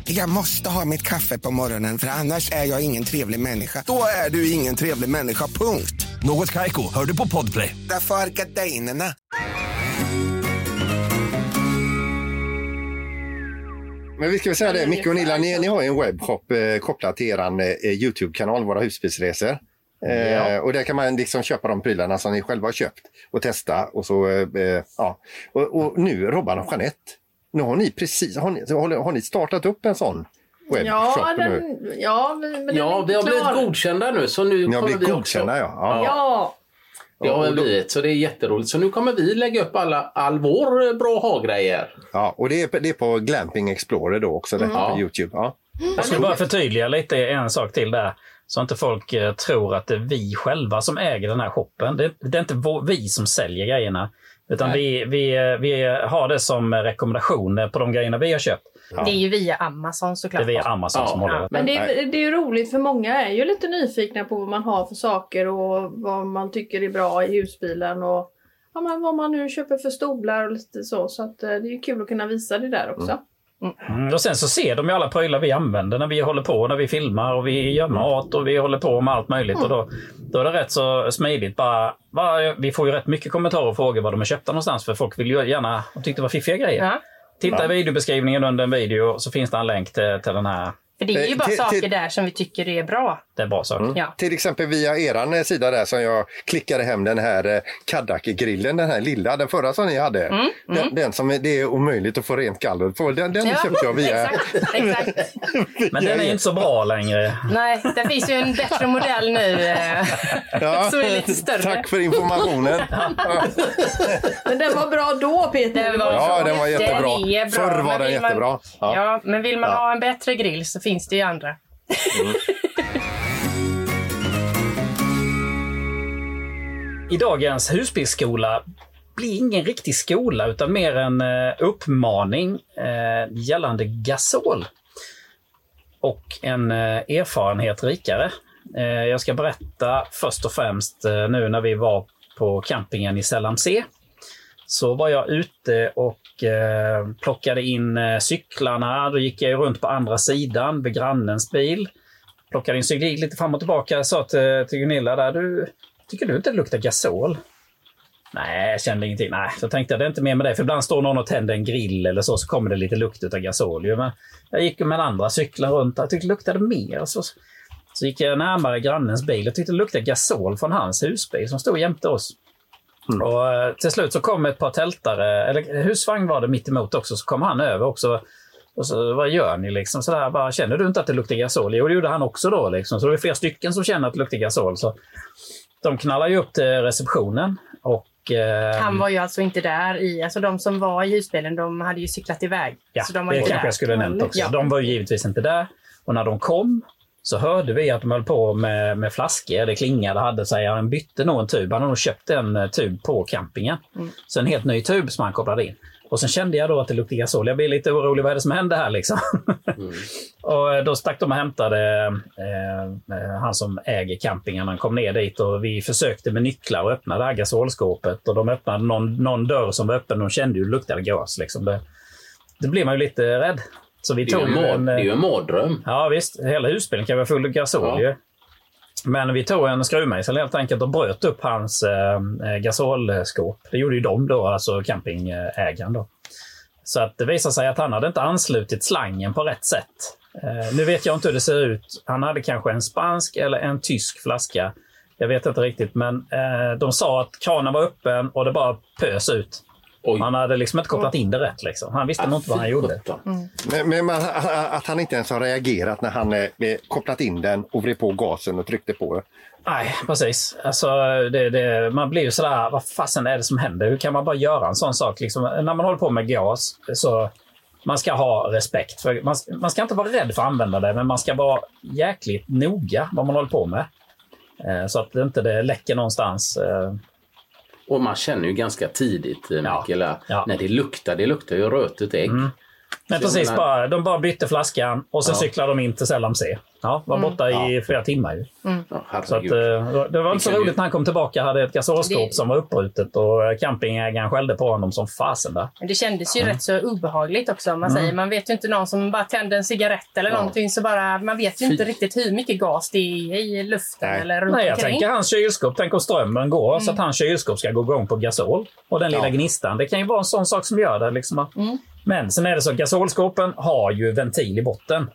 Jag måste ha mitt kaffe på morgonen för annars är jag ingen trevlig människa. Då är du ingen trevlig människa, punkt. Något Kaiko, hör du på Podplay. Därför är gardinerna. Men vi ska väl säga det, Micke och Nilla, ni, ni har ju en webbshop eh, kopplad till er eh, Youtube-kanal, Våra husbilsresor. Eh, Ja. Och där kan man liksom köpa de prylarna som ni själva har köpt och testa. Och, så, eh, eh, ja. och, och nu, Robban och Jeanette, nu har ni precis, har ni, har, ni startat upp en sån Ja, den, ja, men den Ja, vi har klar. blivit godkända nu så nu Ni har kommer blivit vi godkända, också. ja. Ja. Ja, Det har vi blivit, så det är jätteroligt. Så nu kommer vi lägga upp alla, all vår eh, bra ha-grejer. Ja, och det är, det är på Glamping Explorer då också, detta Ja. på Youtube. Ja. Jag skulle bara förtydliga lite en sak till där. Så inte folk eh, tror att det är vi själva som äger den här shoppen. Det, det är inte vår, vi som säljer grejerna. Utan vi, vi, vi har det som rekommendation på de grejerna vi har köpt. Det är ju via Amazon såklart. Det är via Amazon som håller det. men det är, det är ju roligt för många är ju lite nyfikna på vad man har för saker och vad man tycker är bra i husbilen och ja, men vad man nu köper för stolar och lite så. Så att, eh, det är ju kul att kunna visa det där också. Mm, och sen så ser de ju alla prylar vi använder när vi håller på, när vi filmar och vi gör mat och vi håller på med allt möjligt. Och då, då är det rätt så smidigt. Bara, bara, vi får ju rätt mycket kommentarer och frågor var de är köpta någonstans. För folk vill ju gärna, de tyckte det var fiffiga grejer. Ja. Titta i videobeskrivningen under en video så finns det en länk till, till den här För det är ju Eh, bara till- saker till- där som vi tycker är bra. Det är bra saker. Ja. Till exempel via eran eh, sida där som jag klickade hem den här eh, Kadak-grillen, den här lilla, den förra som ni hade. Den, den som är- det är omöjligt att få rent galler på. Den, den Ja, köpte jag via... Exakt, exakt. Men den är ju inte så bra längre. Nej, det finns ju en bättre modell nu Ja, som är lite större. Tack för informationen. Men den var bra då Peter. Den var Ja, bra. den var jättebra. Den är bra, Förr var men den vill man- jättebra. Ja. Ja. men vill man Ja. ha en bättre grill så finns Finns det ju andra. I dagens husbilsskola blir ingen riktig skola utan mer en eh, uppmaning eh, gällande gasol. Och en eh, erfarenhet rikare. Jag ska berätta först och främst nu när vi var på campingen i Sellamse. Så var jag ute och eh, plockade in eh, cyklarna. Då gick jag runt på andra sidan vid grannens bil. Plockade in cyklar, gick lite fram och tillbaka. Jag sa till, till Gunilla där, du, tycker du inte det luktar gasol? Nej, jag kände ingenting. Nej, så tänkte jag det är inte mer med det. För ibland står någon och tänder en grill eller så, så kommer det lite lukt av gasol. ju. Men jag gick med andra cyklar runt och jag tyckte det luktade mer. Så, så gick jag närmare grannens bil och tyckte det luktade gasol från hans husbil som stod jämte oss. Och eh, till slut så kom ett par tältare, eller husvagn var det mitt emot också, så kom han över också. Och så, vad gör ni liksom? Sådär, bara, känner du inte att det luktar gasol? Jo, det gjorde han också då. Liksom. Så det var flera stycken som känner att det luktar gasol. Så de knallar ju upp till receptionen. Och, eh, Han var ju alltså inte där i, alltså de som var i husbilen de hade ju cyklat iväg. Ja, så de var det kanske där. jag skulle ha nämnt också. Ja. De var ju givetvis inte där. Och när de kom så hörde vi att de höll på med, med flaskor. Det klingade, hade sig. Han bytte nog en tub. Han hade nog köpt en eh, tub på campingen. Mm. Så en helt ny tub som han kopplade in. Och sen kände jag då att det luktade gasol. Jag blev lite orolig. Vad är det som händer här liksom? och eh, då stack de och hämtade eh, eh, han som äger campingen. Han kom ner dit och vi försökte med nycklar och öppna det här gasolskåpet. Och de öppnade någon, någon dörr som var öppen. De kände ju att det luktade gas. Liksom. Det, det blev man ju lite rädd. Så vi Det är tog en, en, mard, det är ju eh, en mardröm. Ja visst, hela husbilen kan vara full av gasol Ja. Men vi tog en skruvmejsel helt enkelt och bröt upp hans eh, eh, gasolskåp. Det gjorde ju de då, alltså campingägaren då. Så att det visade sig att han hade inte anslutit slangen på rätt sätt. Eh, nu vet jag inte hur det ser ut. Han hade kanske en spansk eller en tysk flaska. Jag vet inte riktigt, men eh, de sa att kranen var öppen och det bara pös ut. Han hade liksom inte kopplat in det rätt. Liksom. Han visste nog inte vad han gjorde. Men, men man, att han inte ens har reagerat när han eh, kopplat in den och vred på gasen och tryckte på. Nej, precis. Alltså, det, det, man blir ju sådär, vad fasen är det som händer? Hur kan man bara göra en sån sak? Liksom, när man håller på med gas så man ska ha respekt. För man, man ska inte vara rädd för att använda det, men man ska vara jäkligt noga vad man håller på med. Eh, så att det inte det läcker någonstans. Och man känner ju ganska tidigt, eh, Mikael, att när det luktar, det luktar ju rötet ägg. Mm. Men precis, menar- bara, de bara bytte flaskan och sen Ja. cyklade de in till Sällam C. Ja, var Mm. borta i flera timmar ju. Mm. Så att, eh, det var inte så roligt när han kom tillbaka hade ett gasolskåp Det- som var uppbrutet och eh, campingägaren skällde på honom som fasen där. Det kändes ju Mm. rätt så obehagligt också. om Man, Mm. säger. man vet ju inte någon som bara tänder en cigarett eller Ja. någonting. Så bara, man vet ju inte riktigt hur mycket gas det är i luften eller runt Nej, jag omkring. tänker hans kylskåp. Tänk om strömmen går så att hans kylskåp ska gå igång på gasol. Och den lilla Ja. gnistan. Det kan ju vara en sån sak som gör det. Liksom. Men sen är det så att gasolskåpen har ju ventil i botten.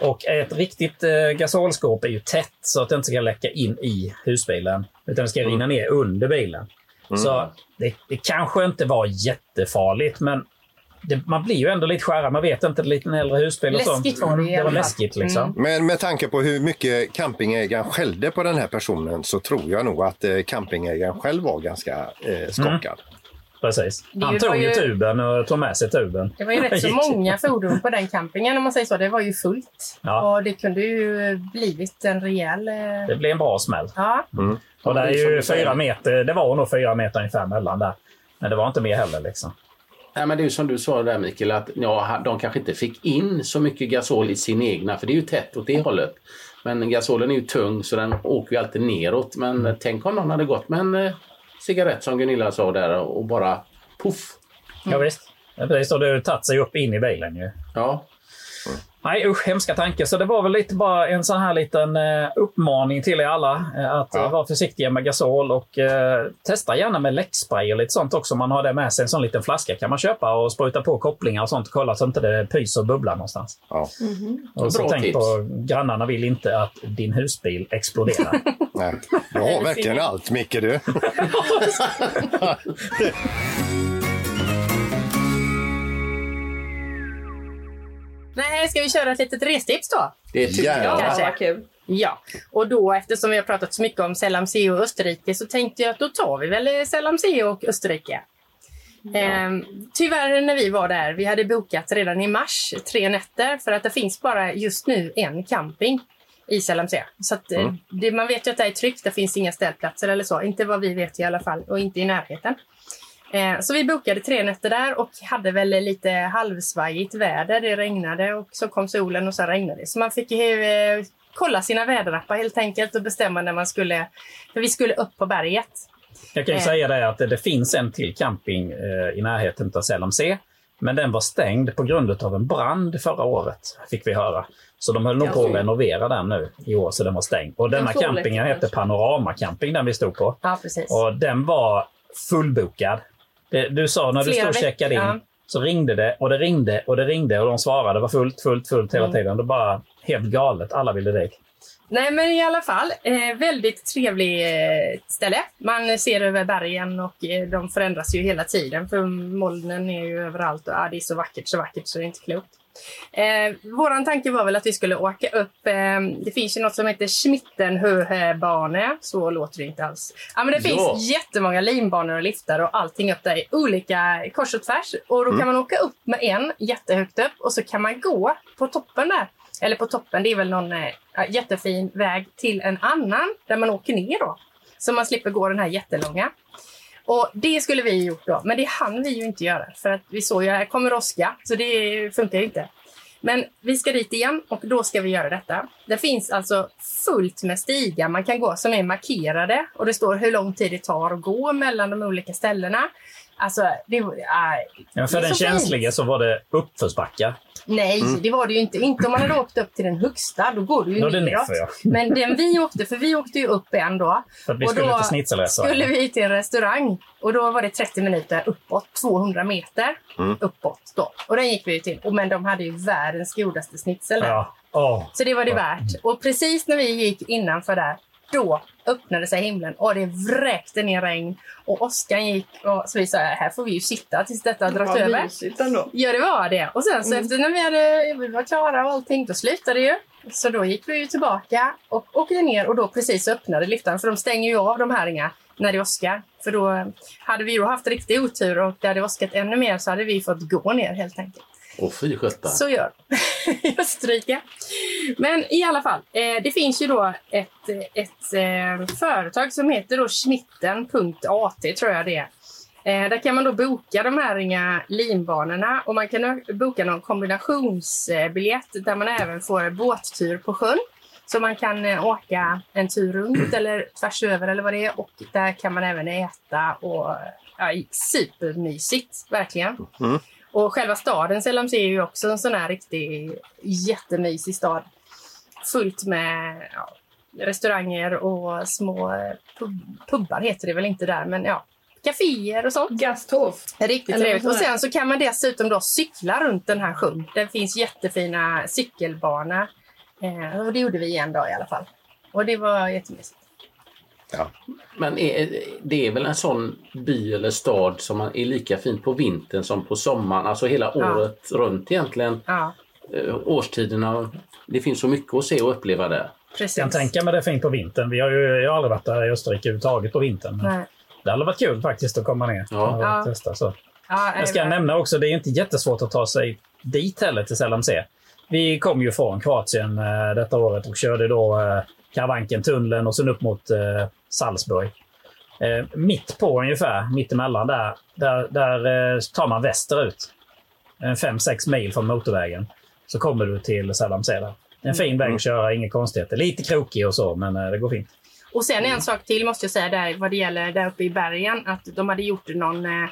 Och ett riktigt eh, gasolskåp är ju tätt så att det inte ska läcka in i husbilen. Utan det ska rinna ner under bilen. Mm. Så det, det kanske inte var jättefarligt men det, man blir ju ändå lite skärrad. Man vet inte, lite en äldre husbil och så. Läskigt var det Det var läskigt liksom. Men med tanke på hur mycket campingägaren skällde på den här personen så tror jag nog att eh, campingägaren själv var ganska eh, skakad. Precis. Han tog ju tuben och tog med sig tuben. Det var ju rätt så många fordon på den campingen om man säger så. Det var ju fullt. Ja. Och det kunde ju blivit en rejäl... eh, Det blev en bra smäll. Ja. Och det är ju fyra meter, det var nog fyra meter ungefär mellan där. Men det var inte mer heller liksom. Nej, men det är ju som du sa där Mikael, att ja, de kanske inte fick in så mycket gasol i sin egna, för det är ju tätt åt det hållet. Men gasolen är ju tung så den åker ju alltid neråt. Men Mm. tänk om någon hade gått med en eh, cigarett som Gunilla sa där och bara poff. Ja, visst. Precis, och ju tagit sig upp in i bilen ju. Ja. Nej usch, hemska tankar. Så det var väl lite bara en sån här liten eh, uppmaning till er alla eh, att eh, vara försiktiga med gasol och eh, testa gärna med läckspray och lite sånt också. Om man har det med sig. En sån liten flaska kan man köpa och spruta på kopplingar och sånt och kolla så inte det pyser och bubblar någonstans. Ja. Och så Bra tänk tips. på, grannarna vill inte att din husbil exploderar. Nej. Du har verkligen allt, Micke du. Ska vi köra ett litet restips då? Det tycker Gärna. jag. Ja, Kanske. vad kul. Ja, och då eftersom vi har pratat så mycket om Selamseo och Österrike så tänkte jag att då tar vi väl Selamseo och Österrike. Ehm, tyvärr när vi var där, vi hade bokat redan i mars tre nätter för att det finns bara just nu en camping i Selamsea. Så att, eh, det, man vet ju att det är tryggt, det finns inga ställplatser eller så. Inte vad vi vet i alla fall och inte i närheten. Eh, Så vi bokade tre nätter där och hade väl lite halvsvajigt väder. Det regnade och så kom solen och så regnade det. Så man fick ju eh, kolla sina väderappar helt enkelt och bestämma när man skulle... För vi skulle upp på berget. Jag kan ju Eh. säga det att det, finns en till camping eh, i närheten av Sälamsee. Men den var stängd på grund av en brand förra året, fick vi höra. Så de höll nog på att renovera den nu i år, så den var stängd. Och denna campingen hette Panorama Camping, den vi stod på. Ja. Och den var fullbokad. Det, du sa när du Flera stod och checkade in, så ringde det och det ringde och det ringde och de svarade. Det var fullt, fullt, fullt hela Mm. tiden. Det var bara helt galet. Alla ville dit. Nej, men i alla fall. Eh, väldigt trevlig eh, ställe. Man ser över bergen och eh, de förändras ju hela tiden för molnen är ju överallt och ah, det är så vackert, så vackert så det är inte klokt. Eh, våran tanke var väl att vi skulle åka upp, eh, det finns ju något som heter Schmittenhöbane, så låter det inte alls. Ja, men det Ja. finns jättemånga linbanor och liftar och allting upp där i olika kors och tvärs. Och då kan man åka upp med en jättehögt upp och så kan man gå på toppen där. Eller på toppen, det är väl någon eh, jättefin väg till en annan där man åker ner då. Så man slipper gå den här jättelånga. Och det skulle vi gjort då, men det hann vi ju inte göra för att vi såg ju här kommer åska, så det funkar ju inte. Men vi ska dit igen och då ska vi göra detta. Det finns alltså fullt med stigar man kan gå som är markerade och det står hur lång tid det tar att gå mellan de olika ställena. Alltså, det, äh, Ja, för det den så fint. känsliga så var det uppförsbackar. Nej, det var det ju inte. Inte om man hade åkt upp till den högsta, då går du ju Då det neråt. nerför, ja. Men den vi åkte, för vi åkte ju upp en då. För vi Och skulle då till skulle vi till en restaurang och då var det 30 minuter uppåt, 200 meter uppåt då. Och den gick vi ju till. Och, men de hade ju världens godaste schnitzel där. Ja. Åh. Så det var det värt. Och precis när vi gick innanför där, då öppnade sig himlen och det vräkte ner regn. Och åskan gick och så vi sa, här får vi ju sitta tills detta dragit Vad över. ändå. Ja, det var det. Och sen så efter när vi, hade, vi var klara och allting, då slutade det ju. Så då gick vi ju tillbaka och åkte ner och då precis öppnade liftarna. För de stänger ju av de här inga när det åskar. För då hade vi då haft riktig otur och det hade åskat ännu mer så hade vi fått gå ner helt enkelt. Och fy sjutton. Så gör de i Österrike. Men i alla fall, eh, det finns ju då ett, ett eh, företag som heter då schmitten.at tror jag det är. Eh, där kan man då boka de här inga linbanorna och man kan boka någon kombinationsbiljett där man även får båttur på sjön. Så man kan eh, åka en tur runt eller tvärs över eller vad det är och där kan man även äta och ja, supermysigt verkligen. Och själva staden Selamsey är ju också en sån här riktig jättemysig stad. Fullt med ja, restauranger och små pub pubbar heter det väl inte där, men ja, kaféer och sånt. Gasthof. Riktigt Eller trevligt. Och sen så kan man dessutom då cykla runt den här sjön. Det finns jättefina cykelbanor. Eh, och det gjorde vi en dag i alla fall. Och det var jättemysigt. Men är, det är väl en sån by eller stad som man är lika fint på vintern som på sommaren, alltså hela Ja. året runt egentligen. Ja, Eh, Årstiderna, det finns så mycket att se och uppleva där. precis. Jag kan tänka mig det är fint på vintern. Vi har ju jag har aldrig varit där i Österrike överhuvudtaget på vintern. Men Nej. det hade varit kul faktiskt att komma ner Ja. och Ja. testa. Så. Ja, Jag ska nämna också, det är inte jättesvårt att ta sig dit heller till Selamsee. Vi kom ju från Kroatien eh, detta året och körde då Karavanken-tunneln och sen upp mot eh, Salzburg. Eh, mitt på ungefär, mittemellan där, där, där eh, tar man västerut. En 5-6 mil från motorvägen. Så kommer du till Saddam Seda. En fin väg att köra, inga konstigheter. Lite krokig och så, men eh, det går fint. Och sen en sak till måste jag säga där vad det gäller där uppe i bergen. Att de hade gjort någon, eh,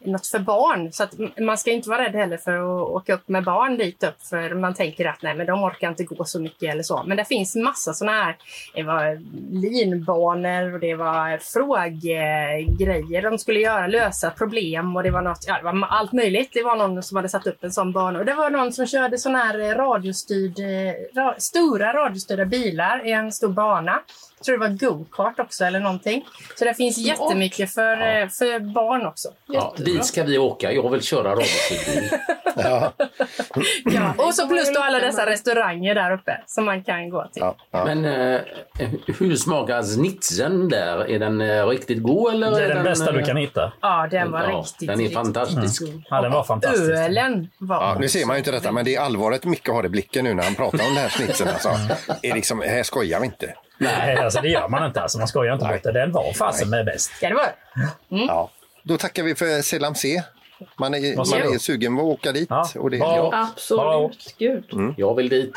något för barn. Så att man ska inte vara rädd heller för att åka upp med barn dit upp för man tänker att nej, men de orkar inte gå så mycket eller så. Men det finns massa sådana här, det var linbanor och det var fråggrejer de skulle göra, lösa problem och det var något, ja, det var allt möjligt. Det var någon som hade satt upp en sån bana och det var någon som körde sådana här radiostyrd, eh, ra, stora radiostyrda bilar i en stor bana. Tror det var go-kart också eller någonting. Så det finns jättemycket för, eh, för barn också. Ja, dit ska vi åka. Jag vill köra radiostyrbil. Ja. Ja. Och så plus då alla dessa restauranger där uppe som man kan gå till. Ja, ja. Men eh, hur smakar snitsen där? Är den eh, riktigt god eller? Det är är den bästa du eh, kan hitta. Ja, den var ja, riktigt, Den är fantastisk. god. Ja, den var fantastisk. Ölen var Ja, nu ser man ju inte detta, men det är allvaret Micke har i blicken nu när han pratar om den här snitsen. Alltså. Är liksom, här skojar vi inte. Nej, alltså det gör man inte. Alltså, man skojar inte bort det. Den var fasen med bäst. Ja, det var Ja. Då tackar vi för Selam C. Man är, man är sugen på att åka dit. Ja. Och det, ja. Absolut. Gud. Jag vill dit.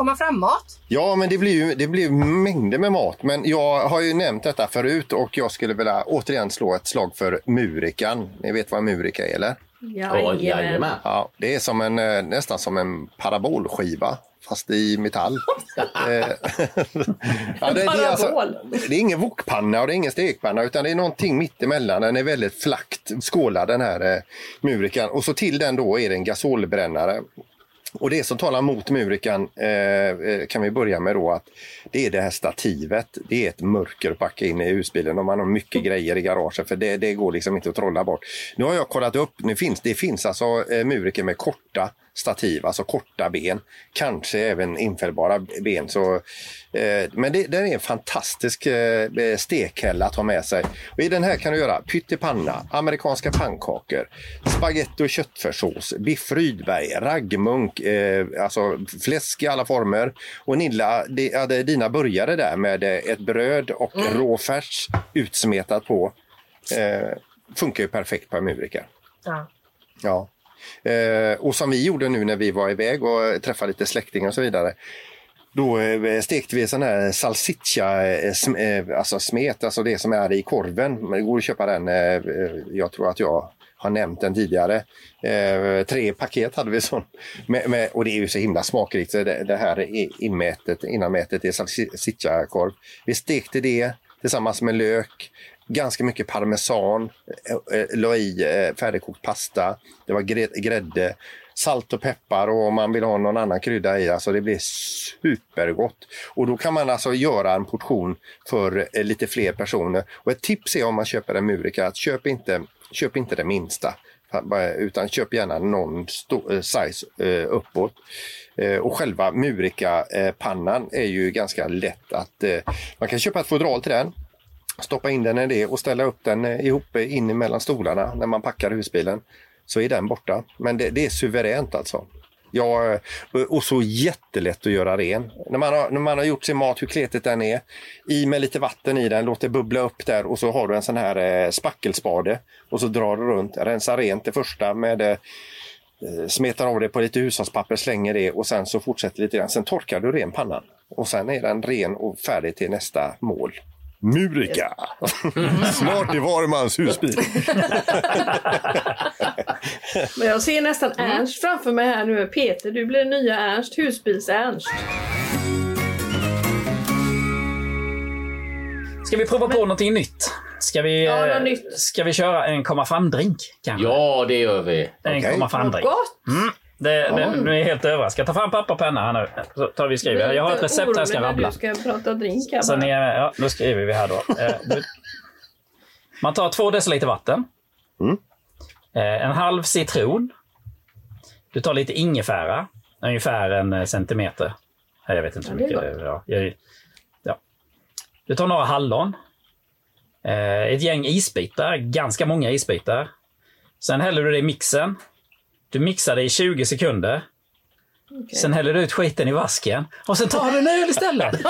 komma framåt. ja, men det blir ju det blir mängder med mat. Men jag har ju nämnt detta förut och jag skulle vilja återigen slå ett slag för murikan. Ni vet vad murika är, eller? Ja, jajamän. Ja, det är som en, eh, nästan som en parabolskiva fast i metall. Ja, det, det, är alltså, det är ingen wokpanna och det är ingen stekpanna utan det är någonting mittemellan. Den är väldigt flackt skålad den här eh, murikan. Och så till den då är det en gasolbrännare. Och det som talar mot murikan eh, eh, kan vi börja med då att det är det här stativet. Det är ett mörker att packa in i husbilen om man har mycket grejer i garaget för det, det går liksom inte att trolla bort. Nu har jag kollat upp, nu finns, det finns alltså eh, Muriken med korta stativ, alltså korta ben. Kanske även infällbara ben. Så, eh, men det, den är en fantastisk eh, stekhälla att ha med sig. Och I den här kan du göra pyttipanna, amerikanska pannkakor, spaghetti och köttfärssås, biff Rydberg, raggmunk, eh, alltså fläsk i alla former. Och Nilla, det, ja, det dina burgare där med eh, ett bröd och rå färs utsmetat på. Eh, funkar ju perfekt på en murika. Ja. Ja. Eh, och som vi gjorde nu när vi var iväg och träffade lite släktingar och så vidare. Då eh, stekte vi sån här salsiccia, eh, eh, alltså smet, alltså det som är i korven. Det går att köpa den, jag tror att jag har nämnt den tidigare. Tre paket hade vi sån. Och det är ju så himla smakrikt. Så Det, det här inmätet, innanmätet är salsiccia-korv. Vi stekte det tillsammans med lök, ganska mycket parmesan, eh, eh, la i eh, färdigkokt pasta, det var grädde, salt och peppar och om man vill ha någon annan krydda i. Alltså det blir supergott. Och då kan man alltså göra en portion för lite fler personer. Och ett tips är om man köper en murika att köp inte, köp inte det minsta. Utan köp gärna någon size uppåt. Och själva murika-pannan är ju ganska lätt att... Man kan köpa ett fodral till den stoppa in den i det och ställa upp den eh, ihop eh, in mellan stolarna när man packar husbilen. Så är den borta. Men det, det är suveränt alltså. Ja, eh, och så jättelätt att göra ren. När man, har, när man har gjort sin mat, hur kletigt den är, i med lite vatten i den, låt det bubbla upp där och så har du en sån här eh, spackelspade och så drar du runt, rensar rent det första med eh, smetar av det på lite hushållspapper, slänger det och sen så fortsätter lite grann. Sen torkar du ren pannan och sen är den ren och färdig till nästa mål. Murika! Smart i var mans husbil. Men jag ser nästan Ernst framför mig här nu. Peter, du blir nya Ernst. Husbils-Ernst. Ska vi prova på någonting nytt? Ska vi, Ja, eh, något nytt. ska vi köra en komma fram-drink? Ja, det gör vi. En Okej. komma fram-drink. Mm. Det, det, nu är jag helt överraskad. Ta fram papper och penna här nu. Så tar vi skriver. Jag har ett recept här jag ska rabbla. du ska prata drink här Så ni, är- ja, då skriver vi här då. Eh, man tar två deciliter vatten. Eh, en halv citron. Du tar lite ingefära. Ungefär en eh, centimeter. Jag vet inte hur Ja, det mycket. det är. Ja, jag, ja. Du tar några hallon. Ett gäng isbitar. Ganska många isbitar. Sen häller du det i mixen. Du mixar det i 20 sekunder. Sen häller du ut skiten i vasken och sen tar du en öl istället.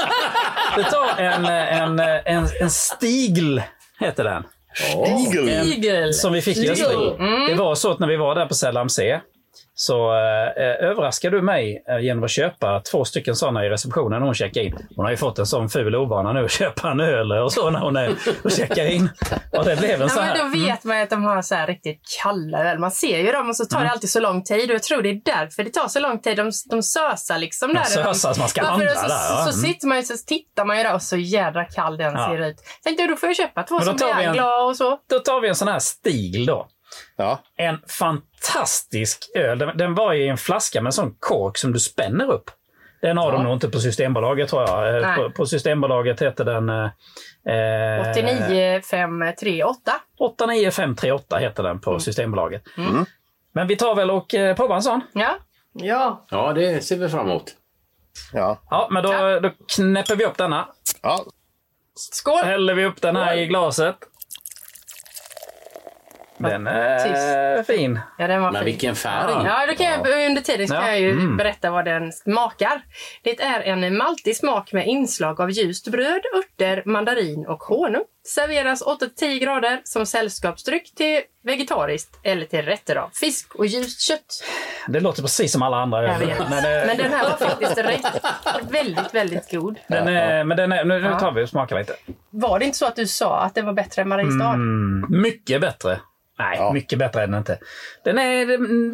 Du tar en, en, en, en stigl, heter den. Igel. Som vi fick i Österrike. Det var så att när vi var där på Selam C så eh, överraskar du mig eh, genom att köpa två stycken sådana i receptionen när hon checkar in. Hon har ju fått en sån ful ovana nu att köpa en öl och så när hon är och checkar in. Och det blev en Ja, sån men här... då vet man ju att de har så här riktigt kalla öl. Man ser ju dem och så tar Mm. det alltid så lång tid. Och jag tror det är därför det tar så lång tid. De, de sösar liksom där. sösar så man ska Ja, handla så, där, ja. Så, så, Mm. sitter man ju, så tittar man ju där och så jädra kall den Ja. ser ut. Tänkte jag, då får jag köpa två Men som en- Viagra och så. Då tar vi en sån här stil då. Ja. En fantastisk öl. Den, den var i en flaska med en sån kork som du spänner upp. Den har de nog inte på Systembolaget tror jag. Eh. På, på Systembolaget heter den... Eh, 89 538. 89538 heter den på Systembolaget. Men vi tar väl och eh, provar en sån? Ja. Ja. Ja, det ser vi fram emot. Ja. Ja, men då, då knäpper vi upp denna. Ja. Skål! Häller vi upp den här i glaset. Den är fin. Ja, den var Men fin. vilken färg! Ja, då kan jag, under tiden ska Ja. jag ju Mm. berätta vad den smakar. Det är en maltig smak med inslag av ljust bröd, örter, mandarin och honung. Serveras 8-10 grader som sällskapsdryck till vegetariskt eller till rätter av fisk och ljust kött. Det låter precis som alla andra Jag vet. Men, eh, Men den här var faktiskt rätt, väldigt, väldigt god. den är, men den är, nu, nu tar vi och smakar lite. Var det inte så att du sa att den var bättre än Mariestad? Mm, mycket bättre. Nej, Ja. mycket bättre är den inte. Den är,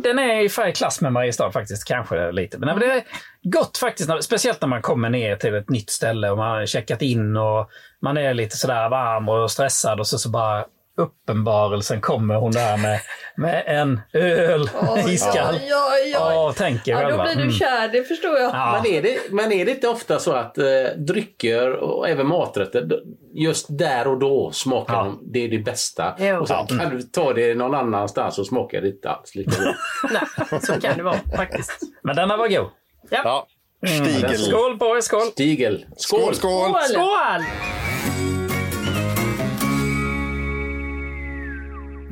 den är i klass med Mariestad faktiskt, kanske lite. Men det är gott faktiskt, speciellt när man kommer ner till ett nytt ställe och man har checkat in och man är lite sådär varm och stressad och så, så bara uppenbarelsen kommer hon där med, med en öl, iskall. Ja, ja, Ja, tänker ja, då blir du Mm. kär, det förstår jag. Ja. Men, är det, men är det inte ofta så att eh, drycker och även maträtter, just där och då smakar Ja. de, det är det bästa. Jo. Och sen kan du ta det någon annanstans och smaka det inte alls lika bra. Nej, så kan det vara faktiskt. Men denna var god. ja. Stigel. Skål på er, skål! Stigel. Skål, skål! Skål!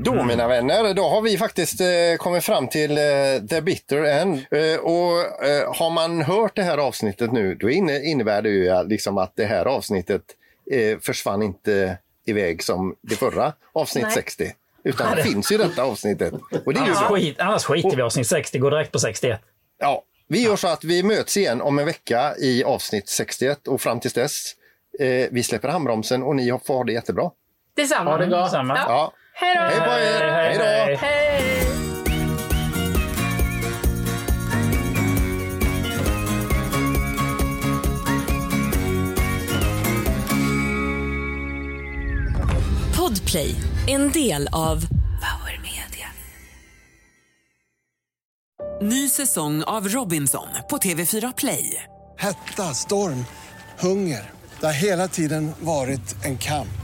Då mina vänner, då har vi faktiskt eh, kommit fram till eh, the bitter end. Eh, och eh, har man hört det här avsnittet nu, då inne, innebär det ju liksom att det här avsnittet eh, försvann inte iväg som det förra, avsnitt Nej. 60. Utan det finns ju detta avsnittet. Och det är ju Annars, skit, annars skiter vi i avsnitt 60, går direkt på 61. Ja, vi gör så att vi möts igen om en vecka i avsnitt 61 och fram tills dess, eh, vi släpper handbromsen och ni får ha det jättebra. Detsamma. Ha det gott. Samma. Ja. Ja, Hej då! hej på er! Hej då! Hej! Podplay, en del av Power Media. Ny säsong av Robinson på TV4 Play. Hetta, storm, hunger. Det har hela tiden varit en kamp.